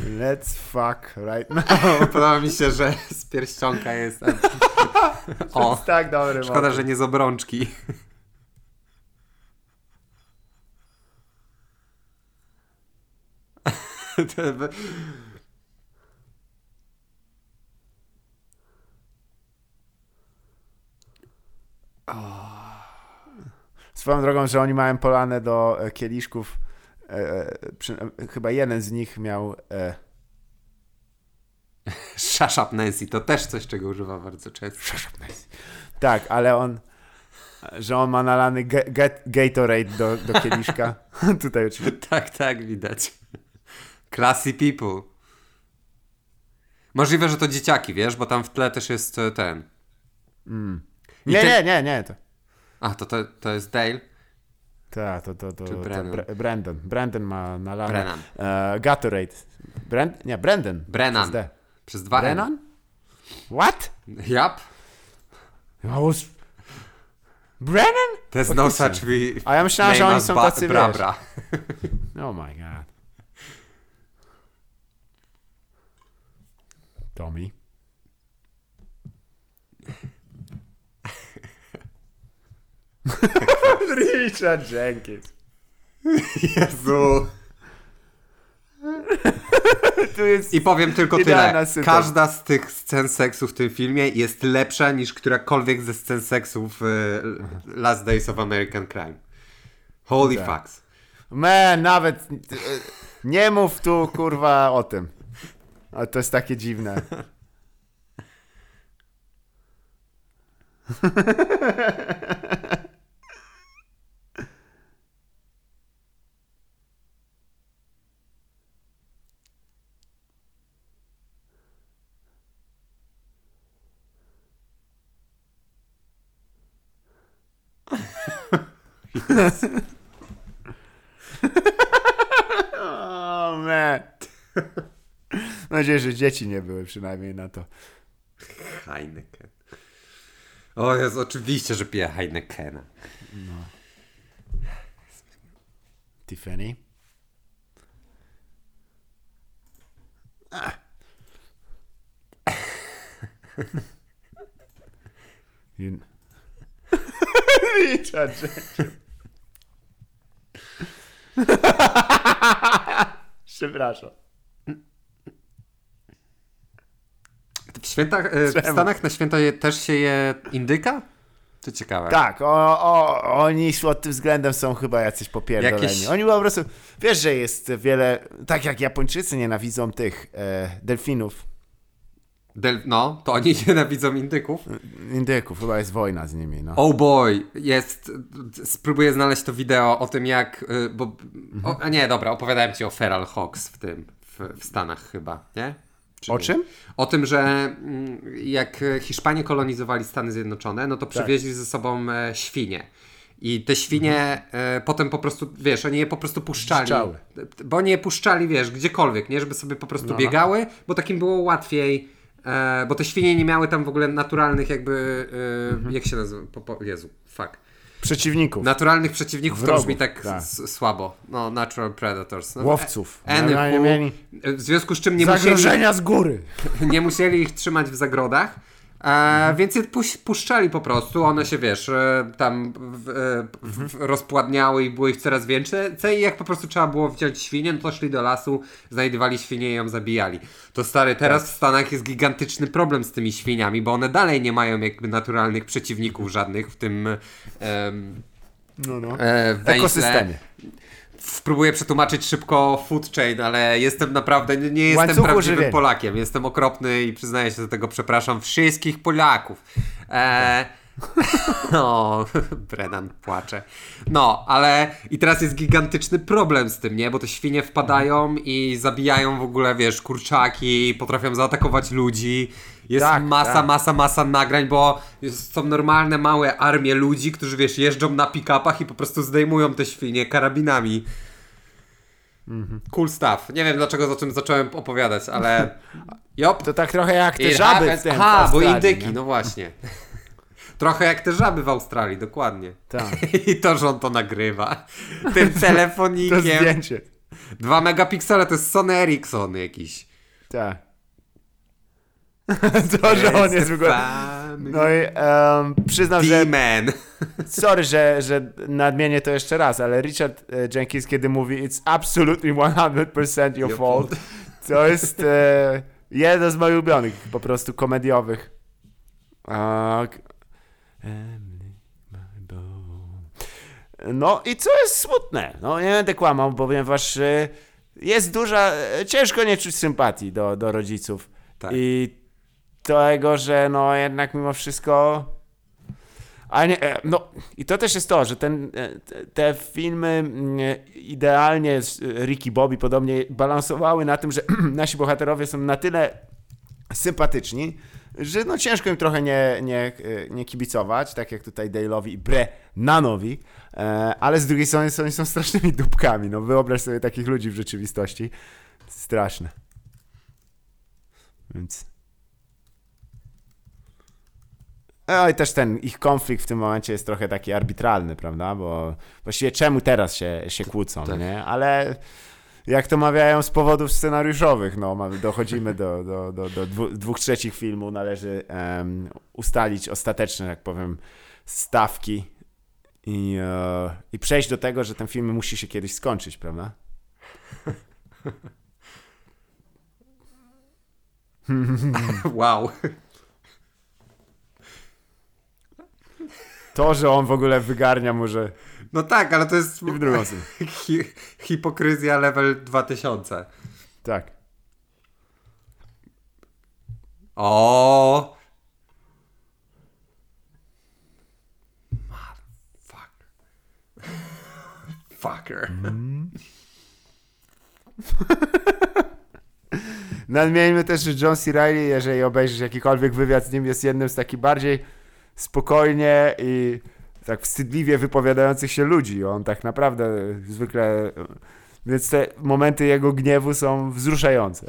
Let's fuck right now. Podoba mi się, że z pierścionka jest. O, jest tak dobry szkoda, motyw. że nie z obrączki. Swoją drogą, że oni mają polane do e, kieliszków. E, e, przy, e, chyba jeden z nich miał. E, up Nancy, to też coś, czego używa bardzo często. tak, ale on. Że on ma nalany ge, get, Gatorade do, do kieliszka. Tutaj oczywiście. Tak, tak, widać. Classy people. Możliwe, że to dzieciaki, wiesz, bo tam w tle też jest ten. I Nie, ty- nie, nie, nie. To, A, to, to, to jest Dale? ta, to, to, to, to Brennan? Bre- Brandon. Brandon ma nalane. Brennan. E, Gatorade. Brand, nie, Brandon. Brennan. Przez. Przez dwa. Brennan? What? Yep. I was... Brennan? There's no such we A ja myślałem, że oni są tacy, bra, wiesz. bra. Oh my god. Tommy. Richard Jenkins. Jezu. I powiem tylko tyle. Każda z tych scen seksu w tym filmie jest lepsza niż którakolwiek ze scen seksu w e, Last Days of American Crime. Holy Tak. fucks. Man, nawet... Nie mów tu, kurwa, o tym. Ale to jest takie dziwne. Oh man. Mam nadzieję, że dzieci nie były przynajmniej na to. Heineken. O jest oczywiście, że pije Heinekena. Tiffany. You... Richard Jenkins. Przepraszam. W, świętach, e, w? Stanach na święta je, też się je indyka? To ciekawe. Tak, o, o, oni pod tym względem są chyba jacyś popierdoleni. Jakieś- Oni po prostu, wiesz, że jest wiele, tak jak Japończycy nienawidzą tych e, delfinów, Del, no, to oni nienawidzą indyków. indyków, chyba jest wojna z nimi, no. Oh boy, jest. Spróbuję znaleźć to wideo o tym, jak. y, Bo, Mhm. o, a nie, dobra, opowiadałem ci o Feral Hawks w tym, w, w Stanach chyba, nie? Czy O nie? czym? O tym, że mm, jak Hiszpanie kolonizowali Stany Zjednoczone, no to Tak. przywieźli ze sobą e, świnie. I te świnie e, potem po prostu, wiesz, oni je po prostu puszczali. Puszczały. Bo oni je puszczali, wiesz, gdziekolwiek, nie? Żeby sobie po prostu No. biegały, bo takim było łatwiej. E, bo te świnie nie miały tam w ogóle naturalnych jakby, e, Mhm. jak się nazywa? Po, po, Jezu, fuck. Przeciwników, Naturalnych przeciwników to Wrogów, brzmi tak, tak. słabo. No, natural predators. No, łowców. e- mieli w związku z czym nie musieli, zagrożenia z góry. nie musieli ich trzymać w zagrodach, e, Mhm. więc je puś, puszczali po prostu. One się, wiesz, e, tam w, e, w, w, rozpładniały i było ich coraz więcej. I jak po prostu trzeba było wziąć świnię, no to szli do lasu, znajdowali świnię i ją zabijali. To stary, teraz Tak. w Stanach jest gigantyczny problem z tymi świniami, bo one dalej nie mają jakby naturalnych przeciwników żadnych w tym em, No, no. e, węźle. Ekosystemie. Spróbuję przetłumaczyć szybko food chain, ale jestem naprawdę, nie, nie jestem Łańcuchu prawdziwym. Polakiem. Jestem okropny i przyznaję się do tego, przepraszam wszystkich Polaków. E, o, Brennan płacze. No, ale i teraz jest gigantyczny problem z tym, nie? Bo te świnie wpadają i zabijają w ogóle, wiesz, kurczaki, potrafią zaatakować ludzi. Jest Tak, masa, tak. masa, masa nagrań, bo jest, są normalne małe armie ludzi, którzy, wiesz, jeżdżą na pick-upach i po prostu zdejmują te świnie karabinami. Mhm. Cool stuff. Nie wiem, dlaczego o tym zacząłem opowiadać, ale... Jop. To tak trochę jak te żaby happens. w tym Aha, bo indyki, nie? no właśnie. Trochę jak te żaby w Australii, dokładnie. Tak. I to, że on to nagrywa. Tym To telefonikiem. zdjęcie. Dwa megapiksele to jest Sony Ericsson jakiś. Tak. to, że on jest w ogóle... No i em, przyznam, że D-Man. Sorry, że, że nadmienię to jeszcze raz, ale Richard e, Jenkins, kiedy mówi It's absolutely 100% your Your fault, to jest e, jeden z moich ulubionych, po prostu komediowych. No i co jest smutne, no nie będę kłamał, ponieważ e, jest duża, e, ciężko nie czuć sympatii do, do rodziców Tak. i tego, że no jednak mimo wszystko a nie, e, no i to też jest to, że ten, e, te- filmy mm, idealnie e, Ricky Bobby podobnie balansowały na tym, że nasi bohaterowie są na tyle sympatyczni, że no ciężko im trochę nie, nie, nie kibicować, tak jak tutaj Dale'owi i Brennanowi, ale z drugiej strony są, są strasznymi dupkami, no wyobraź sobie takich ludzi w rzeczywistości. Straszne. Więc No i też ten ich konflikt w tym momencie jest trochę taki arbitralny, prawda? Bo właściwie czemu teraz się, się kłócą, Tak. nie? Ale jak to mawiają z powodów scenariuszowych, no dochodzimy do, do, do, do dwóch trzecich filmu, należy em, ustalić ostateczne, jak powiem, stawki i, e, i przejść do tego, że ten film musi się kiedyś skończyć, prawda? Wow. To, że on w ogóle wygarnia może No tak, ale to jest i w drugą stronę. hi hipokryzja level 2000. Tak. O. Motherfucker. Fucker. Nadmieńmy też, że John C. Reilly, jeżeli obejrzysz jakikolwiek wywiad z nim, jest jednym z takich bardziej spokojnie i tak wstydliwie wypowiadających się ludzi. On tak naprawdę zwykle... Więc te momenty jego gniewu są wzruszające.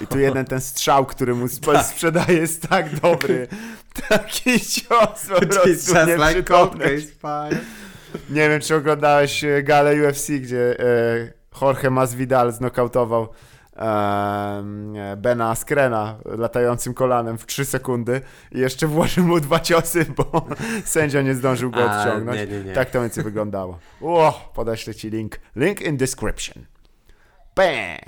I tu jeden ten strzał, który mu sp- sprzedaje jest tak dobry. Taki cios po prostu like nieprzytomny. fine. Nie wiem, czy oglądałeś e, galę UFC, gdzie e, Jorge Masvidal znokautował Bena Askrena latającym kolanem w 3 sekundy i jeszcze włożył mu dwa ciosy, bo sędzia nie zdążył go A, odciągnąć. nie, nie, nie. Tak to mniej więcej wyglądało. O, podeślę ci link. Link in description. Bang!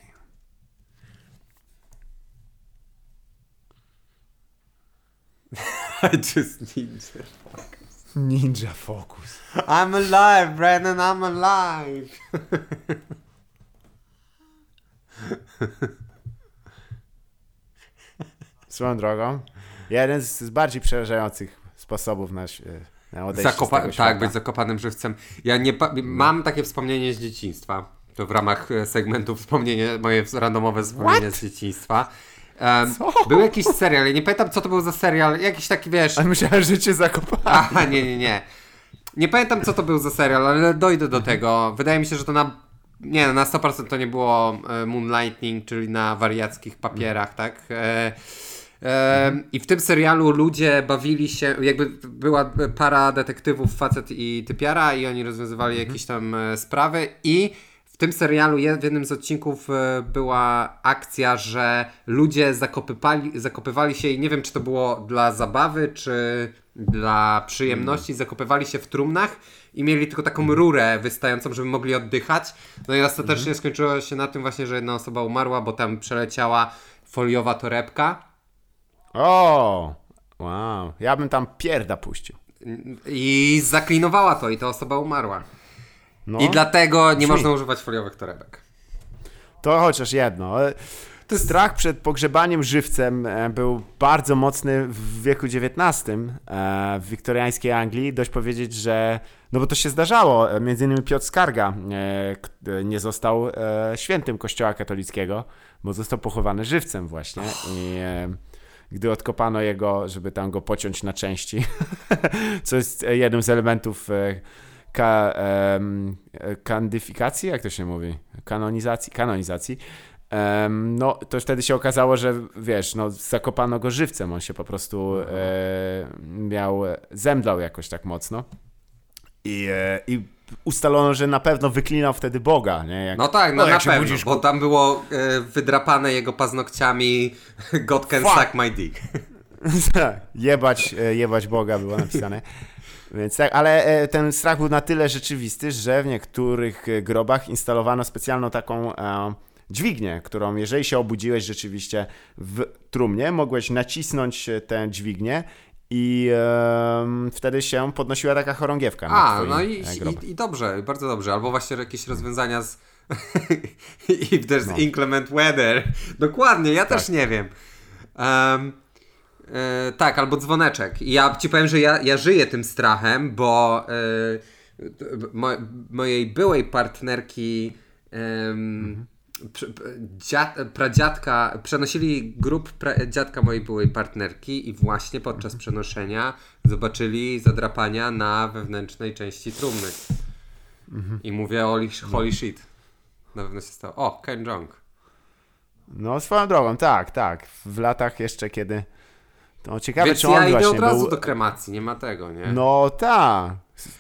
I just need to. Ninja Focus. I'm alive, Brandon, I'm alive. Swoją drogą, jeden z, z bardziej przerażających sposobów na, ś- na odejście z Zakopa- świata. tak, być zakopanym żywcem. Ja nie pa- mam takie wspomnienie z dzieciństwa. To w ramach e, segmentu wspomnienie, moje randomowe wspomnienie z dzieciństwa. Um, był jakiś serial, ja nie pamiętam co to był za serial, jakiś taki wiesz... Ale myślałem, że cię zakopałem. Aha, nie, nie, nie. Nie pamiętam co to był za serial, ale dojdę do tego. Wydaje mi się, że to na... Nie, na 100% to nie było e, Moonlightning, czyli na wariackich papierach, tak? E, e, I w tym serialu ludzie bawili się, jakby była para detektywów, facet i typiara i oni rozwiązywali jakieś tam e, sprawy i w tym serialu w jednym z odcinków e, była akcja, że ludzie zakopywali, zakopywali się i nie wiem, czy to było dla zabawy, czy dla przyjemności, zakopywali się w trumnach i mieli tylko taką rurę wystającą, żeby mogli oddychać. No i ostatecznie skończyło się na tym właśnie, że jedna osoba umarła, bo tam przeleciała foliowa torebka O! Wow. Ja bym tam pierda puścił. i zaklinowała to i ta osoba umarła. No, I dlatego nie Brzmi. można używać foliowych torebek. to chociaż jedno. Ale Strach przed pogrzebaniem żywcem e, był bardzo mocny w wieku XIX e, w wiktoriańskiej Anglii. Dość powiedzieć, że no bo to się zdarzało. E, Między innymi Piotr Skarga nie został świętym kościoła katolickiego, bo został pochowany żywcem właśnie. I gdy odkopano jego, żeby tam go pociąć na części, co jest jednym z elementów ka, e, kandyfikacji, jak to się mówi? Kanonizacji, kanonizacji. No, to wtedy się okazało, że wiesz, no, zakopano go żywcem, on się po prostu e, miał, zemdlał jakoś tak mocno. I, e, I ustalono, że na pewno wyklinał wtedy Boga, nie? Jak, No tak, no, jak na pewno, budzisz, bo tam było e, wydrapane jego paznokciami God can Fuck. suck my dick. Tak, jebać, e, jebać Boga było napisane. Więc tak, ale e, ten strach był na tyle rzeczywisty, że w niektórych e, grobach instalowano specjalną taką e, dźwignię, którą jeżeli się obudziłeś rzeczywiście w trumnie, mogłeś nacisnąć e, tę dźwignię i em, wtedy się podnosiła taka chorągiewka A, no i, e, i, i dobrze, bardzo dobrze. Albo właśnie jakieś rozwiązania z If there's No. inclement weather. Dokładnie, ja też nie wiem. Em, e, tak, albo dzwoneczek. I ja ci powiem, że ja, ja żyję tym strachem, bo e, mo, mojej byłej partnerki p- dziad, pradziadka, przenosili grób dziadka mojej byłej partnerki i właśnie podczas przenoszenia zobaczyli zadrapania na wewnętrznej części trumny. I mówię, holy, holy shit. Na pewno się stało. O, Ken Jong. No, swoją drogą, tak, tak. W latach jeszcze, kiedy To ciekawe, Więc czy on ja idę właśnie od razu był... do kremacji, nie ma tego, nie? No tak.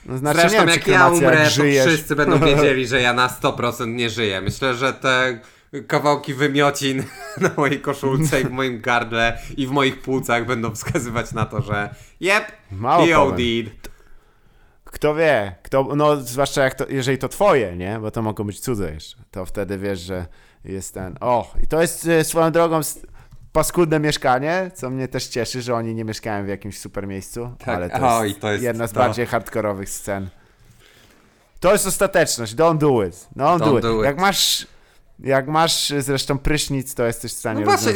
No, znaczy, Zresztą jak ja umrę, jak to żyjesz... wszyscy będą wiedzieli, że ja na 100% nie żyję. Myślę, że te kawałki wymiocin na mojej koszulce i w moim gardle i w moich płucach będą wskazywać na to, że yep, Mało he. Kto wie, kto, no zwłaszcza jak to, jeżeli to twoje, nie? Bo to mogą być cudze jeszcze. To wtedy wiesz, że jest ten... O, i to jest e, swoją drogą paskudne mieszkanie, co mnie też cieszy, że oni nie mieszkają w jakimś super miejscu, Tak, ale to, oj, jest to jest jedna z to. bardziej hardkorowych scen. To jest ostateczność, don't do it. Don't, Don't do, it. do it. Jak masz... Jak masz zresztą prysznic, to jesteś w stanie No właśnie,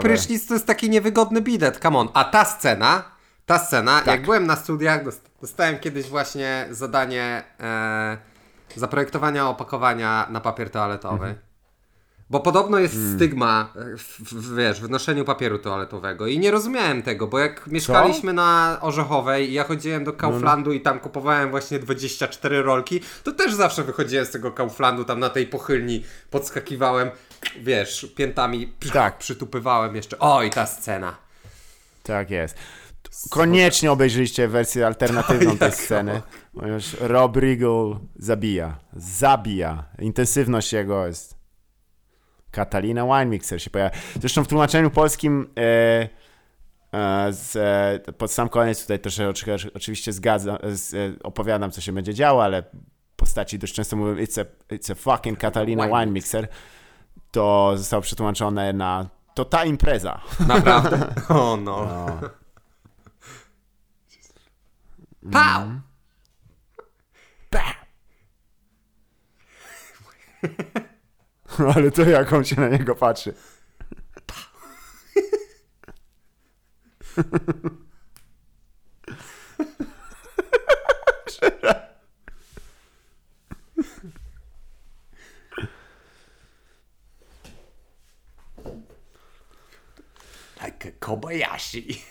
prysznic to jest taki niewygodny bidet, come on. A ta scena, ta scena, Tak. jak byłem na studiach, dost- dostałem kiedyś właśnie zadanie e, zaprojektowania opakowania na papier toaletowy. Mhm. Bo podobno jest Mm. stygma e, w, w, wiesz, w noszeniu papieru toaletowego i nie rozumiałem tego, bo jak mieszkaliśmy na Orzechowej i ja chodziłem do Kauflandu i tam kupowałem właśnie 24 rolki, to też zawsze wychodziłem z tego Kauflandu, tam na tej pochylni podskakiwałem, wiesz, piętami przy, Tak. przytupywałem jeszcze. O, i ta scena. Tak jest. Koniecznie obejrzyjcie wersję alternatywną tej sceny. Ponieważ Rob Riggle zabija. Zabija. Intensywność jego jest. Katalina Winemixer się pojawia. Zresztą w tłumaczeniu polskim e, e, z, e, pod sam koniec tutaj też oczy- oczywiście zgadzam, z, e, opowiadam, co się będzie działo, ale postaci dość często mówią it's a, it's a fucking Katalina Wine Winemixer. To zostało przetłumaczone na to ta impreza. Naprawdę? O no. Pał! Ale to jak on się na niego patrzy. Like Kobayashi.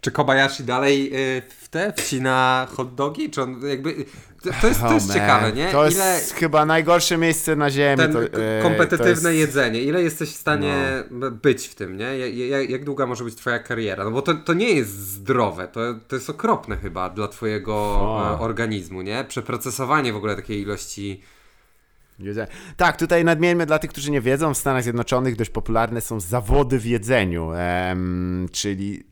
Czy Kobayashi dalej y, w te wcina hot dogi? Czy on jakby... To, to jest, to jest Oh, ciekawe, nie? To jest Ile chyba najgorsze miejsce na ziemi. ten to, k- e, to kompetytywne jest... jedzenie, ile jesteś w stanie b- być w tym, nie? Ja- ja- Jak, długa może być twoja kariera? No bo to, to nie jest zdrowe, to, to jest okropne chyba dla twojego O. e, organizmu, nie? Przeprocesowanie w ogóle takiej ilości... Tak, tutaj nadmieńmy dla tych, którzy nie wiedzą, w Stanach Zjednoczonych dość popularne są zawody w jedzeniu, em, czyli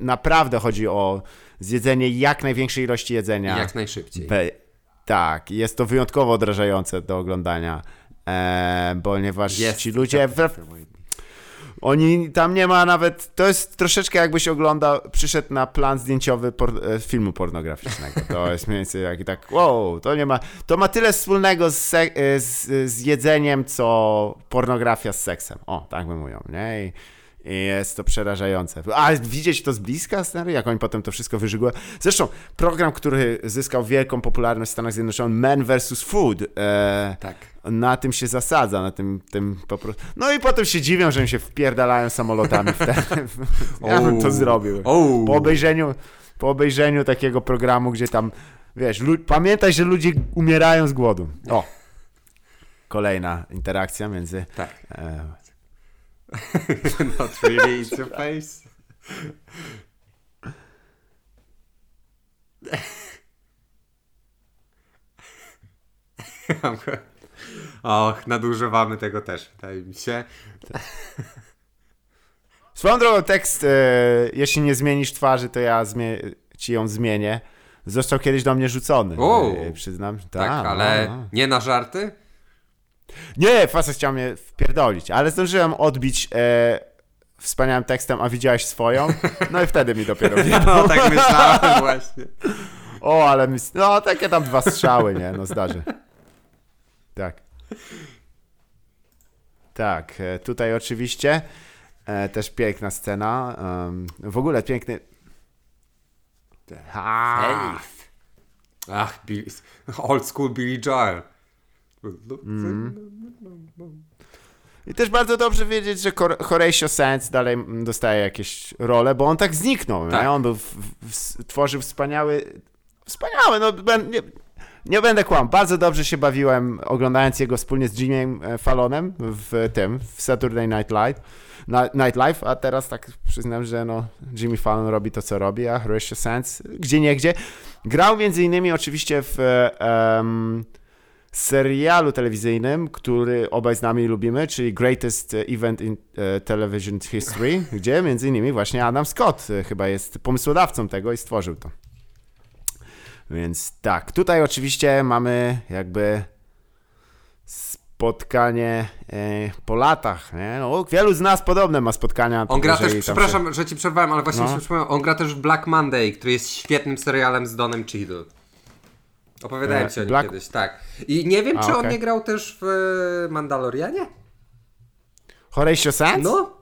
naprawdę chodzi o zjedzenie jak największej ilości jedzenia. Jak najszybciej. Be- tak, jest to wyjątkowo odrażające do oglądania, e, ponieważ Jest ci ludzie, w, oni tam nie ma nawet, to jest troszeczkę jakbyś oglądał, przyszedł na plan zdjęciowy por, e, filmu pornograficznego, to jest mniej więcej jak tak, wow, to nie ma, to ma tyle wspólnego z, e, z, z jedzeniem, co pornografia z seksem, o, tak by mówią, nie, I, i jest to przerażające. A widzieć to z bliska, stary? Jak oni potem to wszystko wyżygły. Zresztą program, który zyskał wielką popularność w Stanach Zjednoczonych, Men vs. Food, e, Tak. na tym się zasadza, na tym, tym po prostu. No i potem się dziwią, że im się wpierdalają samolotami w ten. ja bym to zrobił. Po obejrzeniu, po obejrzeniu takiego programu, gdzie tam, wiesz, lu- pamiętaj, że ludzie umierają z głodu. O! Kolejna interakcja między. Tak. E, Not really, it's your face. Och, nadużywamy tego też, wydaje mi się. Swoją drogą tekst, e, jeśli nie zmienisz twarzy, to ja zmie- ci ją zmienię. Został kiedyś do mnie rzucony. O! E, przyznam. Tak, Ta, ale no, no. nie na żarty? Nie, facet chciał mnie wpierdolić, ale zdążyłem odbić e, wspaniałym tekstem, a widziałeś swoją? No i wtedy mi dopiero. No, tak myślałem właśnie. O, ale mi, no takie tam dwa strzały, nie, no zdarzy. Tak. Tak, e, tutaj oczywiście e, też piękna scena. w ogóle piękny... Faith. Ach, Billy, old school Billy Joel. I też bardzo dobrze wiedzieć, że Horatio Sands dalej dostaje jakieś role, bo on tak zniknął, Tak. nie? On był w, w, tworzył wspaniały, wspaniały, no nie, nie będę kłam, bardzo dobrze się bawiłem oglądając jego wspólnie z Jimmy'em e, Fallonem w tym, w Saturday Night Live, Night Live, a teraz tak przyznam, że no Jimmy Fallon robi to, co robi, a Horatio Sands gdzie nie gdzie. Grał między innymi oczywiście w um, serialu telewizyjnym, który obaj z nami lubimy, czyli Greatest Event in uh, Television History, gdzie między innymi właśnie Adam Scott e, chyba jest pomysłodawcą tego i stworzył to. Więc tak, tutaj oczywiście mamy jakby spotkanie e, po latach, nie? No, wielu z nas podobne ma spotkania. On gra też, przepraszam, się... że ci przerwałem, ale właśnie no. się przypomniałem, on gra też w Black Monday, który jest świetnym serialem z Donem Cheadle. Opowiadałem e, ci o nim Black... kiedyś, tak. I nie wiem, A, czy okay. on nie grał też w e, Mandalorianie? Horatio Sands? No.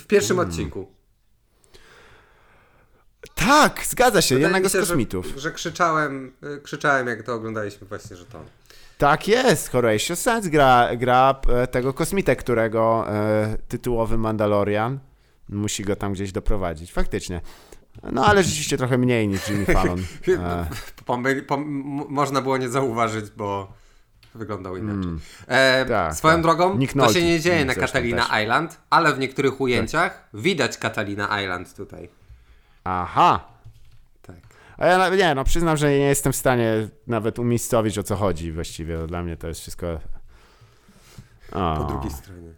W pierwszym hmm. odcinku. Tak, zgadza się, Wydaje jednego się, z kosmitów. Że, że, krzyczałem, e, krzyczałem, jak to oglądaliśmy właśnie, że to on. Tak jest, Horatio Sands gra, gra tego kosmitę, którego e, tytułowy Mandalorian musi go tam gdzieś doprowadzić. Faktycznie. No ale rzeczywiście trochę mniej niż Jimmy Fallon. e. można było nie zauważyć, bo wyglądał inaczej. Mm, e, tak, swoją tak. drogą, Nick to się nie dzieje na Catalina też. Island, ale w niektórych ujęciach tak. widać Catalina Island tutaj. Aha. Tak. A ja nie, no przyznam, że nie jestem w stanie nawet umiejscowić o co chodzi właściwie. Dla mnie to jest wszystko... O. Po drugiej stronie.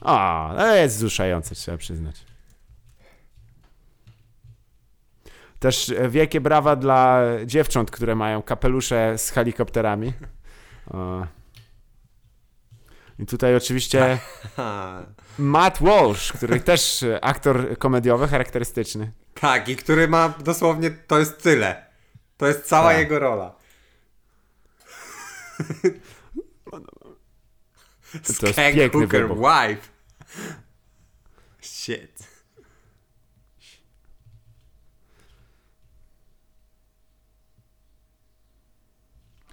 O, ale jest wzruszające, trzeba przyznać. Też wielkie brawa dla dziewcząt, które mają kapelusze z helikopterami. I tutaj oczywiście Matt Walsh, który też aktor komediowy, charakterystyczny. Tak, i który ma dosłownie, to jest tyle. To jest cała tak. jego rola. To jest piękny Hooker wife. Shit.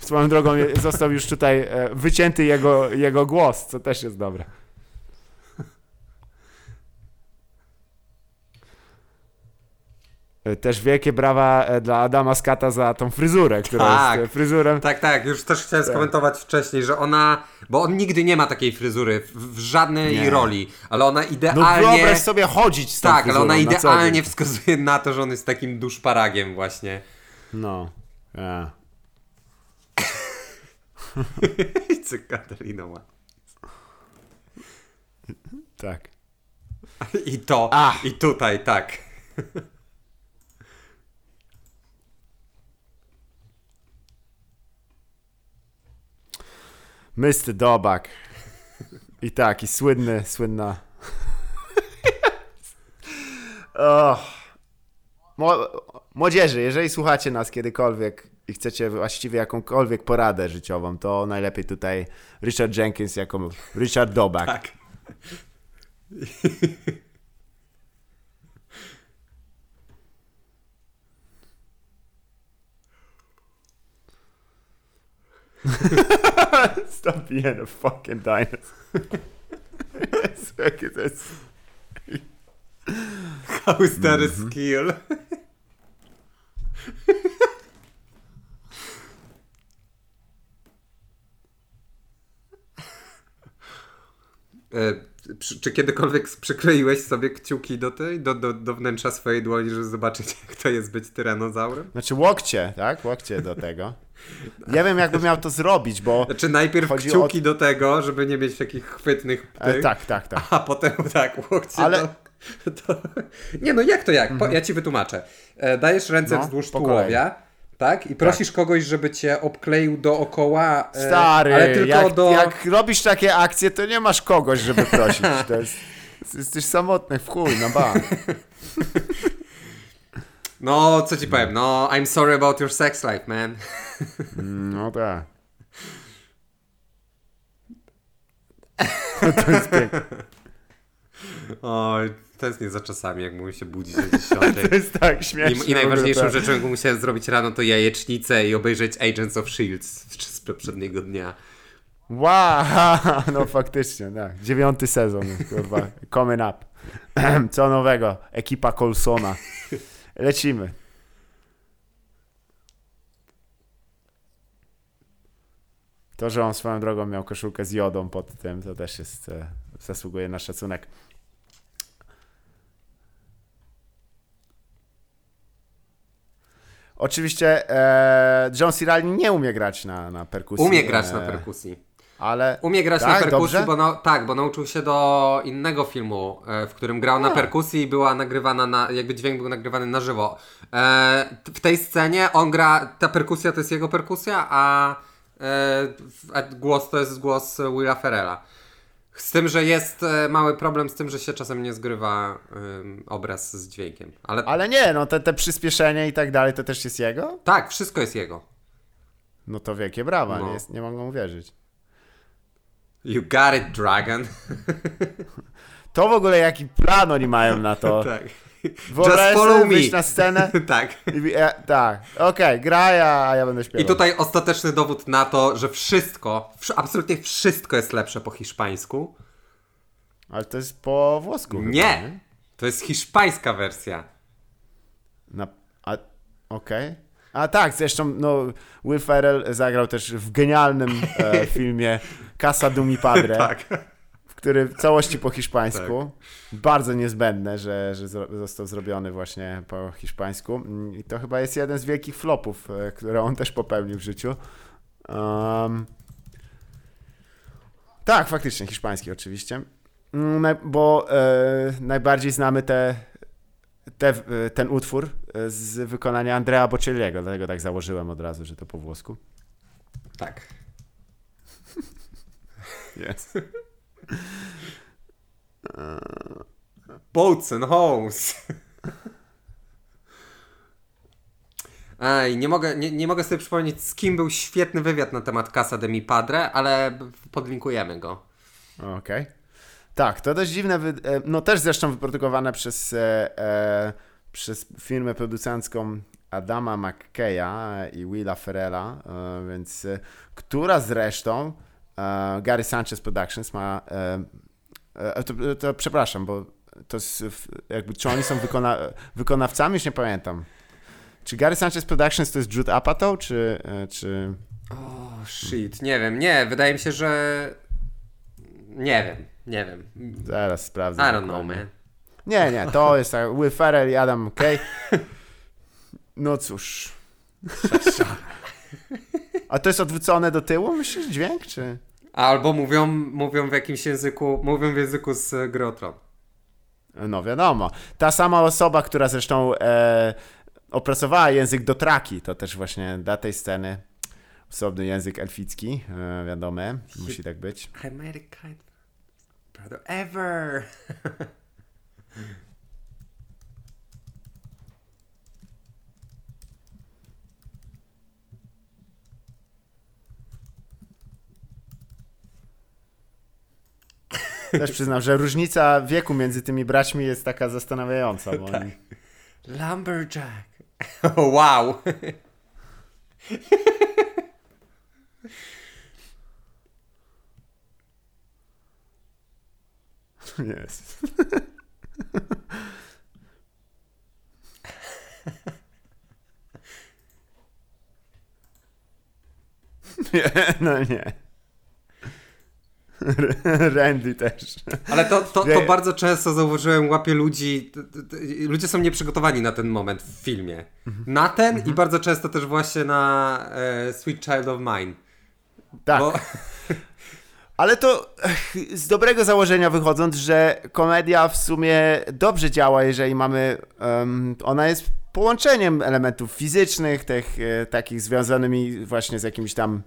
Swoją drogą został już tutaj e, wycięty jego, jego głos, co też jest dobre. E, też wielkie brawa e, dla Adama Skata za tą fryzurę, która tak, jest fryzurem. Tak, tak, już też chciałem tak. skomentować wcześniej, że ona, bo on nigdy nie ma takiej fryzury w, w żadnej nie. roli, ale ona idealnie... No wyobraź sobie chodzić z tą Tak, ale ona idealnie na wskazuje na to, że on jest takim duszparagiem właśnie. No, yeah. Co Katarina ma. Tak. I to, Ach. i tutaj, tak. Mr. Dobak. I tak, i słynny, słynna. oh. Młodzieży, jeżeli słuchacie nas kiedykolwiek i chcecie właściwie jakąkolwiek poradę życiową, to najlepiej tutaj Richard Jenkins jako Richard Dobak. Tak. Stop being a fucking dinosaur. How is that a mhm. skill? czy kiedykolwiek przykleiłeś sobie kciuki do tej, do, do, do wnętrza swojej dłoni, żeby zobaczyć, jak to jest być tyranozaurem? Znaczy łokcie, tak? Łokcie do tego. Nie wiem, jakbym miał to zrobić, bo. Znaczy, najpierw kciuki o... do tego, żeby nie mieć takich chwytnych. E, tak, tak, tak. A potem tak, łokcie. Ale. Do... Nie, no jak to jak? Po, ja ci wytłumaczę. E, dajesz ręce no, wzdłuż tułowia tak? I prosisz tak. kogoś, żeby cię obkleił dookoła. E, Stary, ale tylko jak, do... jak robisz takie akcje, to nie masz kogoś, żeby prosić. To jest, jesteś samotny w chuj, no ba. No, co ci powiem, no, I'm sorry about your sex life, man. No tak. to jest piękne. Oj, to jest nie za czasami, jak mógł się budzić o 10. to jest tak śmieszne. I, i najważniejszą tak. rzeczą, jaką musiałem zrobić rano, to jajecznicę i obejrzeć Agents of S.H.I.E.L.D. z poprzedniego dnia. Wow, no faktycznie, tak. Dziewiąty sezon, kurwa, coming up. Co nowego? Ekipa Colsona. Lecimy. To, że on swoją drogą miał koszulkę z jodą pod tym, to też jest, e, zasługuje na szacunek. Oczywiście e, John C. Reilly nie umie grać na, na perkusji. Umie grać e, na perkusji. Ale Umie grać tak, na perkusji, dobrze? bo no, tak, bo nauczył się do innego filmu, e, w którym grał na perkusji i była nagrywana na, jakby dźwięk był nagrywany na żywo. E, w tej scenie on gra, ta perkusja to jest jego perkusja, a, e, a głos to jest głos Willa Ferrella. Z tym, że jest e, mały problem z tym, że się czasem nie zgrywa obraz z dźwiękiem. Ale, Ale nie, no te, te przyspieszenie i tak dalej, to też jest jego? tak, wszystko jest jego. No to wielkie brawa, No. nie, jest, nie mogą uwierzyć. You got it, dragon. To w ogóle jaki plan oni mają na to? tak. Wyobraź follow sobie me. na scenę tak. i e, tak, okej, gra ja, a ja będę śpiewał. I tutaj ostateczny dowód na to, że wszystko, wsz- absolutnie wszystko jest lepsze po hiszpańsku. Ale to jest po włosku chyba, Nie! To jest hiszpańska wersja. Na, a, okej. A tak, zresztą no, Will Ferrell zagrał też w genialnym e, filmie Casa de mi Padre, Tak. Który w całości po hiszpańsku. Bardzo niezbędne, że, że został zrobiony właśnie po hiszpańsku. I to chyba jest jeden z wielkich flopów, e, które on też popełnił w życiu. Um, tak, faktycznie, hiszpański oczywiście. Mm, Bo e, najbardziej znamy te, te, e, ten utwór e, z wykonania Andrea Bocelliego, dlatego tak założyłem od razu, że to po włosku. Tak. Yes. Boats and homes. Ej, nie mogę, nie, nie mogę sobie przypomnieć, z kim był świetny wywiad na temat Casa de mi Padre, ale podlinkujemy go. Okej. Tak, to dość dziwne, e, no też zresztą wyprodukowane przez, e, e, przez firmę producencką Adama McKeya i Willa Ferrella, e, więc która zresztą Gary Sanchez Productions ma, e, e, to, to przepraszam, bo to jest, jakby, czy oni są wykona, wykonawcami, już nie pamiętam. Czy Gary Sanchez Productions to jest Jude Apatow, czy, e, czy... O, shit, nie wiem, nie, wydaje mi się, że... Nie wiem, nie wiem. Zaraz sprawdzę. I don't know, man. Nie, nie, to jest tak. Will Ferrell i Adam McKay. No cóż. A to jest odwrócone do tyłu, myślisz, dźwięk, czy? Albo mówią, mówią w jakimś języku, mówią w języku z Gry. No wiadomo. Ta sama osoba, która zresztą e, opracowała język do traki, to też właśnie dla tej sceny osobny język elficki, e, wiadomo, musi tak być. I made a brother ever. Też przyznam, że różnica wieku między tymi braćmi jest taka zastanawiająca, bo oni... Lumberjack. wow. Jest. Nie, no nie. Randy też. Ale to, to, to bardzo często zauważyłem, łapie ludzi. Ludzie są nieprzygotowani na ten moment w filmie. Na ten i bardzo często też właśnie na e, Sweet Child of Mine. Tak. Bo, Ale to z dobrego założenia wychodząc, że komedia w sumie dobrze działa, jeżeli mamy. em, ona jest połączeniem elementów fizycznych, tych e, takich związanymi właśnie z jakimś tam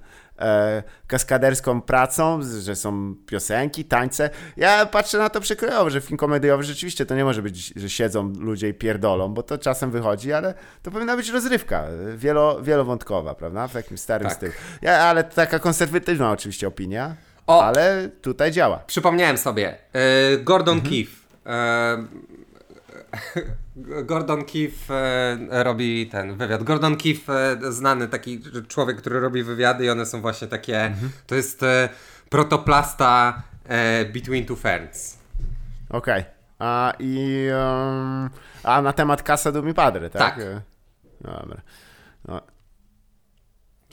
kaskaderską pracą, że są piosenki, tańce. Ja patrzę na to przykrojowo, że film komediowy rzeczywiście to nie może być, że siedzą ludzie i pierdolą, bo to czasem wychodzi, ale to powinna być rozrywka, e, wielo, wielowątkowa, prawda? W takim starym Tak. stylu. Ja, ale to taka konserwatywna oczywiście opinia. O! Ale tutaj działa. przypomniałem sobie. E, Gordon Keefe. Gordon Keefe e, robi ten wywiad. Gordon Keefe, e, znany taki człowiek, który robi wywiady i one są właśnie takie, to jest e, protoplasta Between Two Ferns. Okej. A i. em, a na temat Casa de mi Padre, tak? Tak. Dobra. No,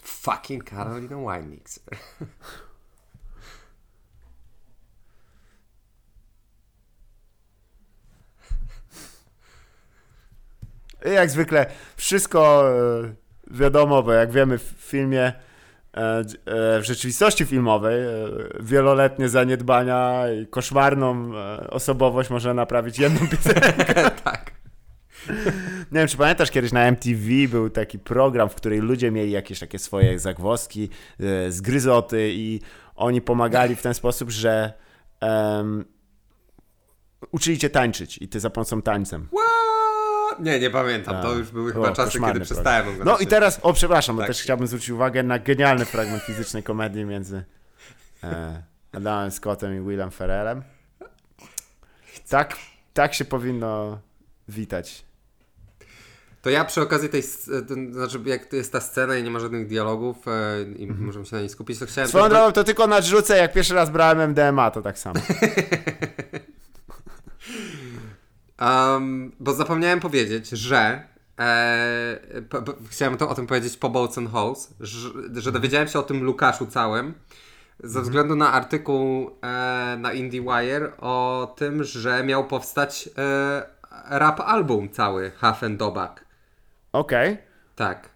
Fucking Carolina Wine Mixer. Jak zwykle wszystko e, wiadomo, bo jak wiemy w filmie, e, e, w rzeczywistości filmowej wieloletnie zaniedbania i koszmarną osobowość można naprawić jedną piosenkę. tak. Nie wiem, czy pamiętasz, kiedyś na MTV był taki program, w którym ludzie mieli jakieś takie swoje zagwozdki, zgryzoty i oni pomagali w ten sposób, że um, uczyli cię tańczyć i ty za pomocą tańcem. Nie, nie pamiętam. To już były chyba o, czasy, kiedy przestałem oglądać. No i teraz, o przepraszam, tak. bo też chciałbym zwrócić uwagę na genialny fragment fizycznej komedii między e, Adamem Scottem i Willem Ferrellem. Tak, tak się powinno witać. To ja przy okazji tej, to znaczy jak to jest ta scena i nie ma żadnych dialogów e, i mhm. możemy się na niej skupić, to chciałem... Swoją drogą to tylko nadrzucę, jak pierwszy raz brałem MDMA, to tak samo. Um, bo zapomniałem powiedzieć, że e, po, po, chciałem to o tym powiedzieć po Bolts and Holes, że, że dowiedziałem się o tym Lukaszu całym ze mhm. względu na artykuł e, na IndieWire o tym, że miał powstać e, rap album cały Hafendobak. Okej. Okay. Tak.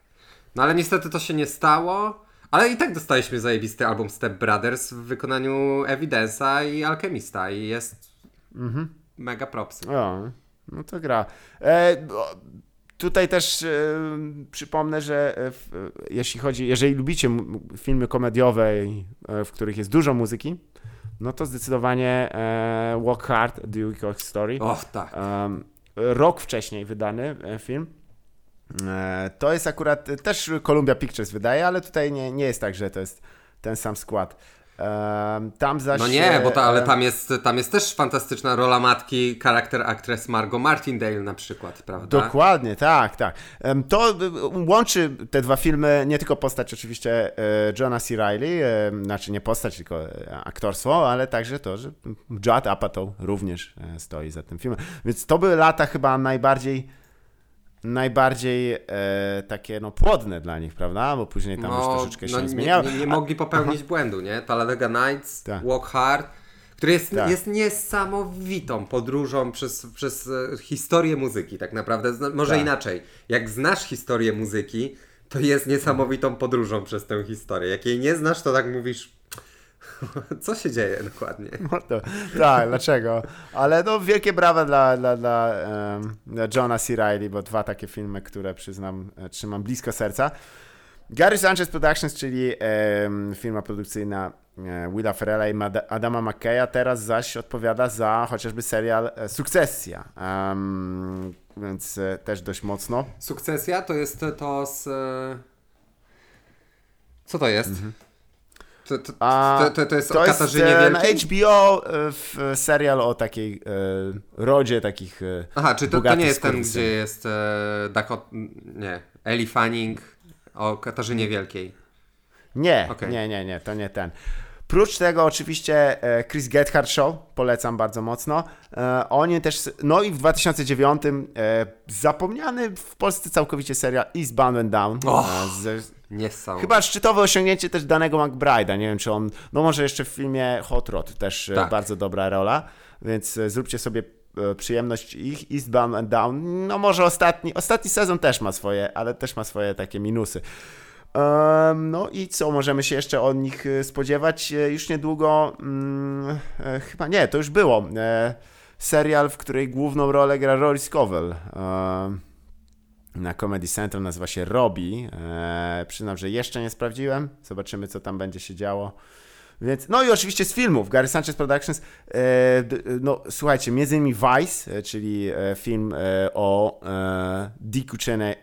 No ale niestety to się nie stało. Ale i tak dostaliśmy zajebisty album Step Brothers w wykonaniu Evidence'a i Alchemista i jest mhm mega propsy. O, no to gra. E, tutaj też e, przypomnę, że e, w, jeśli chodzi, jeżeli lubicie filmy komediowe, e, w których jest dużo muzyki, no to zdecydowanie e, Walk Hard, The Week Story. Och, tak. rok wcześniej wydany e, film. To jest akurat też Columbia Pictures wydaje, ale tutaj nie, nie jest tak, że to jest ten sam skład. Tam zaś... No nie, bo to, ale tam jest, tam jest też fantastyczna rola matki, charakter aktres Margot Martindale na przykład, prawda? Dokładnie, tak, tak. To łączy te dwa filmy, nie tylko postać oczywiście e, Johna C. Reilly, znaczy nie postać, tylko e, aktorstwo, ale także to, że Judd Apatow również e, stoi za tym filmem. Więc to były lata chyba najbardziej najbardziej e, takie no, płodne dla nich, prawda? Bo później tam no, już troszeczkę się no, nie zmieniało. Nie, nie, nie mogli popełnić błędu, nie? Talladega Nights, tak. Walk Hard, który jest, tak. jest niesamowitą podróżą przez, przez e, historię muzyki tak naprawdę. Może tak. inaczej, jak znasz historię muzyki, to jest niesamowitą podróżą przez tę historię. Jak jej nie znasz, to tak mówisz, Co się dzieje dokładnie? No tak, dlaczego? Ale no wielkie brawa dla, dla, dla, um, Johna C. Reilly, bo dwa takie filmy, które przyznam, e, trzymam blisko serca. Gary Sanchez Productions, czyli um, firma produkcyjna e, Willa Ferrella i Adama McKeya, teraz zaś odpowiada za chociażby serial e, Sukcesja. Um, więc też dość mocno. Sukcesja to jest to z... Co to jest? Mhm. To, to, to, to, to jest to o Katarzynie jest, e, na HBO e, serial o takiej e, rodzie takich e, Aha, czy to, to nie jest ten, gdzie jest e, Dakot, nie, Ellie Fanning o Katarzynie Wielkiej? Nie, okay. nie, nie, nie, to nie ten. Prócz tego oczywiście Chris Gethard Show, polecam bardzo mocno. Oni też, no i w 2009 zapomniany w Polsce całkowicie serial Eastbound and Down. Oh. Z, Niesamowite. Chyba szczytowe osiągnięcie też danego McBride'a. Nie wiem, czy on. No może jeszcze w filmie Hot Rod też e, tak. bardzo dobra rola, więc e, zróbcie sobie e, przyjemność ich Eastbound and Down. No może ostatni, ostatni sezon też ma swoje, ale też ma swoje takie minusy. Um, no i co możemy się jeszcze od nich spodziewać? Już niedługo, hmm, chyba nie, to już było. E, serial, w której główną rolę gra Rory Scovel. E, na Comedy Central, nazywa się Robi. Eee, przyznam, że jeszcze nie sprawdziłem. Zobaczymy, co tam będzie się działo. Więc, no i oczywiście z filmów, Gary Sanchez Productions, e, no słuchajcie, między innymi Vice, e, czyli e, film e, o e, Dicku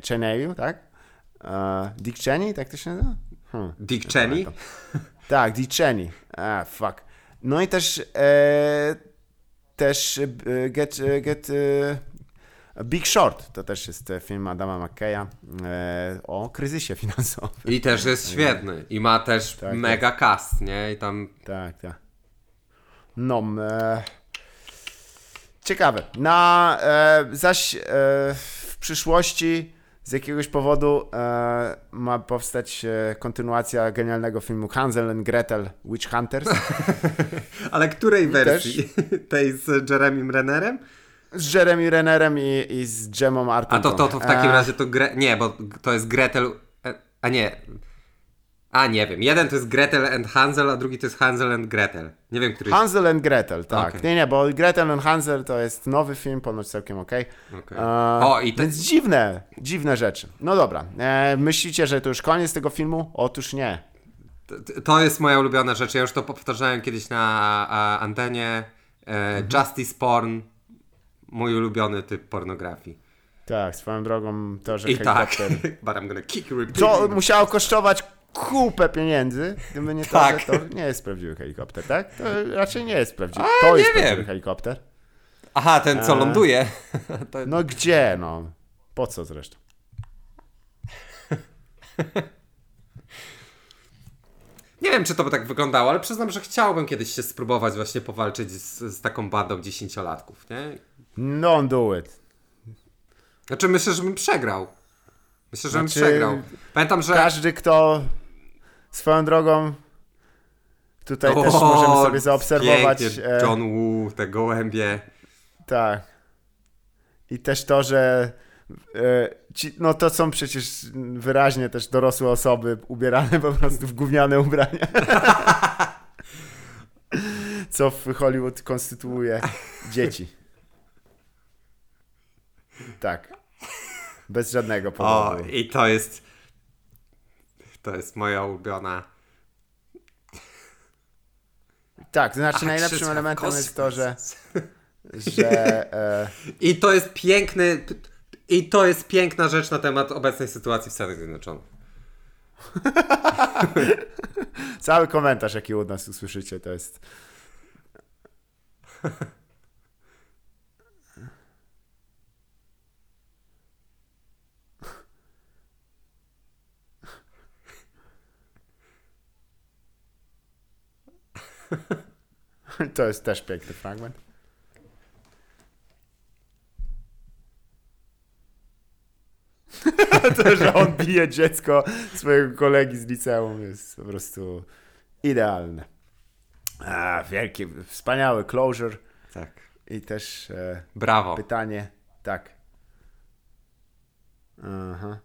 Cheneyu, tak? E, Dick Cheney, tak to się nazywa? Hmm, Dick Cheney? Tak, Dick Cheney. Ah, fuck. No i też też Get, get Big Short to też jest e, film Adama McKeya e, o kryzysie finansowym. I też jest świetny. I ma też tak, tak. mega tak. cast, nie? I tam... Tak, tak. No, e, ciekawe. Na, e, zaś e, w przyszłości z jakiegoś powodu e, ma powstać e, kontynuacja genialnego filmu Hansel and Gretel Witch Hunters. Ale której wersji? Tej z Jeremym Rennerem? Z Jeremy Rennerem i, i z Gemą Arterton. A to, to, to w takim razie to Gre... Nie, bo to jest Gretel... e, A nie. A nie wiem. Jeden to jest Gretel and Hansel, a drugi to jest Hansel and Gretel. Nie wiem, który... Hansel and Gretel, tak. Okej. Nie, nie, bo Gretel and Hansel to jest nowy film, ponoć całkiem okej. Okej. E, O, i te- Więc dziwne, dziwne rzeczy. No dobra, e, myślicie, że to już koniec tego filmu? Otóż nie. To jest moja ulubiona rzecz. Ja już to powtarzałem kiedyś na a, antenie. E, Mhm. Justice Porn. Mój ulubiony typ pornografii. Tak, swoją drogą to, że I tak. But I'm gonna kick you To musiało kosztować kupę pieniędzy, gdyby nie to, Tak. że to nie jest prawdziwy helikopter, tak? To raczej nie jest prawdziwy. A, To jest prawdziwy wiem. helikopter. Aha, ten co A. ląduje. to... No gdzie, no? Po co zresztą? Nie wiem, czy to by tak wyglądało, ale przyznam, że chciałbym kiedyś się spróbować właśnie powalczyć z, z taką bandą dziesięciolatków, nie? Don't do it. Znaczy myślę, że bym przegrał. Myślę, że bym Znaczy, przegrał. Pamiętam, że... Każdy, kto swoją drogą tutaj też O, możemy sobie zaobserwować. pięknie, e, John Woo, te gołębie. Tak. I też to, że e, ci, no to są przecież wyraźnie też dorosłe osoby ubierane po prostu w gówniane ubrania. Co w Hollywood konstytuuje dzieci. Tak. Bez żadnego O, powodu. i to jest... To jest moja ulubiona... Tak, to znaczy A, najlepszym elementem jest to, że, że e, I to jest piękny... I to jest piękna rzecz na temat obecnej sytuacji w Stanach Zjednoczonych. cały komentarz, jaki od nas usłyszycie, to jest To jest też piękny fragment. to, że on bije dziecko swojego kolegi z liceum jest po prostu idealne. A, wielki, wspaniały closure Tak. i też e, Brawo. pytanie, tak. Aha.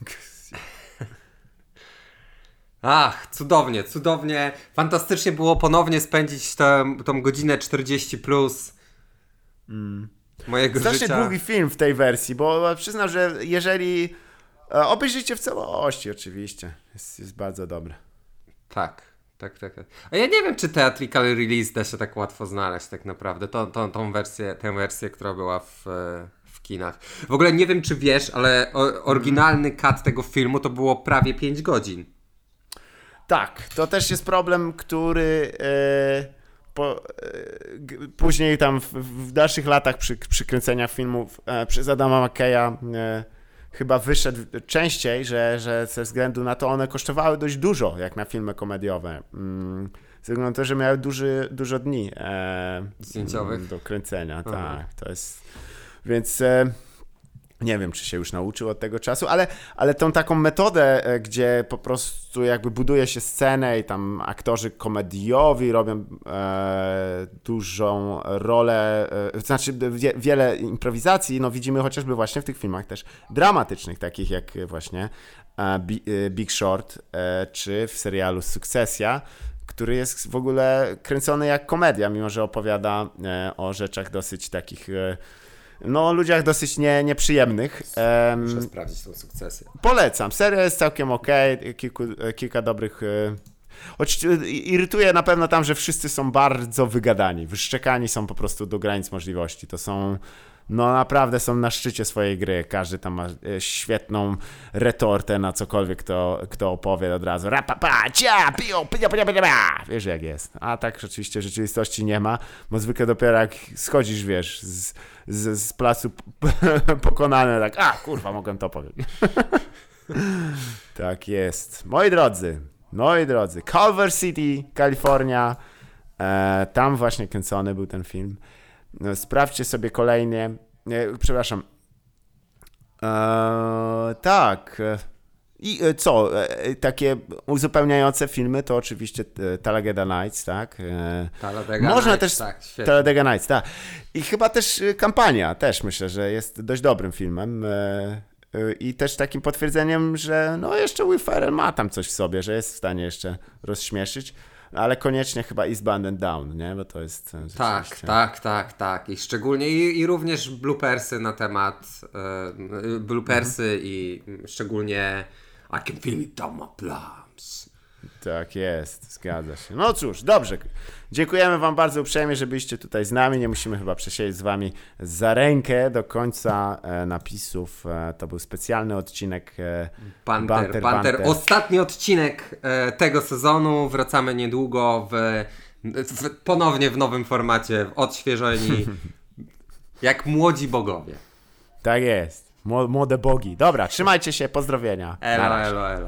Ach, cudownie, cudownie. Fantastycznie było ponownie spędzić tę, tą godzinę 40 plus mojego Strasznie życia. długi film w tej wersji, bo przyznam, że jeżeli e, obejrzycie w całości oczywiście, jest, jest bardzo dobry. Tak, tak, tak. tak. A ja nie wiem, czy theatrical release da się tak łatwo znaleźć tak naprawdę. To, to, tą, wersję, tę wersję, która była w, e, w kinach. W ogóle nie wiem, czy wiesz, ale oryginalny cut tego filmu to było prawie 5 godzin. Tak, to też jest problem, który e, po, e, później tam w, w dalszych latach przy, przy kręceniach filmów e, przez Adama McKeya e, chyba wyszedł częściej, że, że ze względu na to one kosztowały dość dużo, jak na filmy komediowe. Mm, ze względu na to, że miały duży, dużo dni e, Zdjęciowych? do kręcenia. Aha. Tak, to jest... Więc... Nie wiem, czy się już nauczył od tego czasu, ale, ale tą taką metodę, e, gdzie po prostu jakby buduje się scenę i tam aktorzy komediowi robią e, dużą rolę, e, znaczy wie, wiele improwizacji, no widzimy chociażby właśnie w tych filmach też dramatycznych, takich jak właśnie e, e, Big Short, e, czy w serialu Sukcesja, który jest w ogóle kręcony jak komedia, mimo że opowiada o rzeczach dosyć takich... E, no, ludziach dosyć nie, nieprzyjemnych. Em, Muszę sprawdzić tą sukcesję. polecam. Seria jest całkiem ok. Kilku, e, kilka dobrych. e, Oczywiście irytuje na pewno tam, że wszyscy są bardzo wygadani. Wyszczekani są po prostu do granic możliwości. To są. No naprawdę są na szczycie swojej gry. Każdy tam ma e, świetną retortę na cokolwiek, kto, kto opowie od razu. Rapapa, cia, pio, pia, pia, pia, pia. Wiesz jak jest. A tak rzeczywiście rzeczywistości nie ma, bo zwykle dopiero jak schodzisz, wiesz, z, z, z placu pokonany, tak, a kurwa, mogłem to powiedzieć. Tak jest. Moi drodzy, moi drodzy, Culver City, Kalifornia, e, tam właśnie kręcony był ten film. No, sprawdźcie sobie kolejnie, nie, przepraszam, Eee, tak. I e, co? E, takie uzupełniające filmy to oczywiście e, Talladega Nights, tak? E, Talladega Można Nights, też tak, świetnie. Talladega Nights, tak. I chyba też e, kampania, też myślę, że jest dość dobrym filmem. e, e, I też takim potwierdzeniem, że no jeszcze Will Ferrell ma tam coś w sobie, że jest w stanie jeszcze rozśmieszyć, ale koniecznie chyba Eastbound and Down, nie? Bo to jest e, Tak, tak, tak, tak. I szczególnie i, i również bloopersy na temat e, bloopersy i szczególnie I can feel it down my plums. Tak jest, zgadza się. No cóż, dobrze. Dziękujemy Wam bardzo uprzejmie, że byliście tutaj z nami. Nie musimy chyba przesiedzieć z Wami za rękę do końca e, napisów. E, to był specjalny odcinek. E, Panter, Panter. Banter. Ostatni odcinek e, tego sezonu. Wracamy niedługo w, w, ponownie w nowym formacie, odświeżeni, jak młodzi bogowie. tak jest. Mło- Młode bogi. Dobra, trzymajcie się, pozdrowienia. Elo, elo, elo.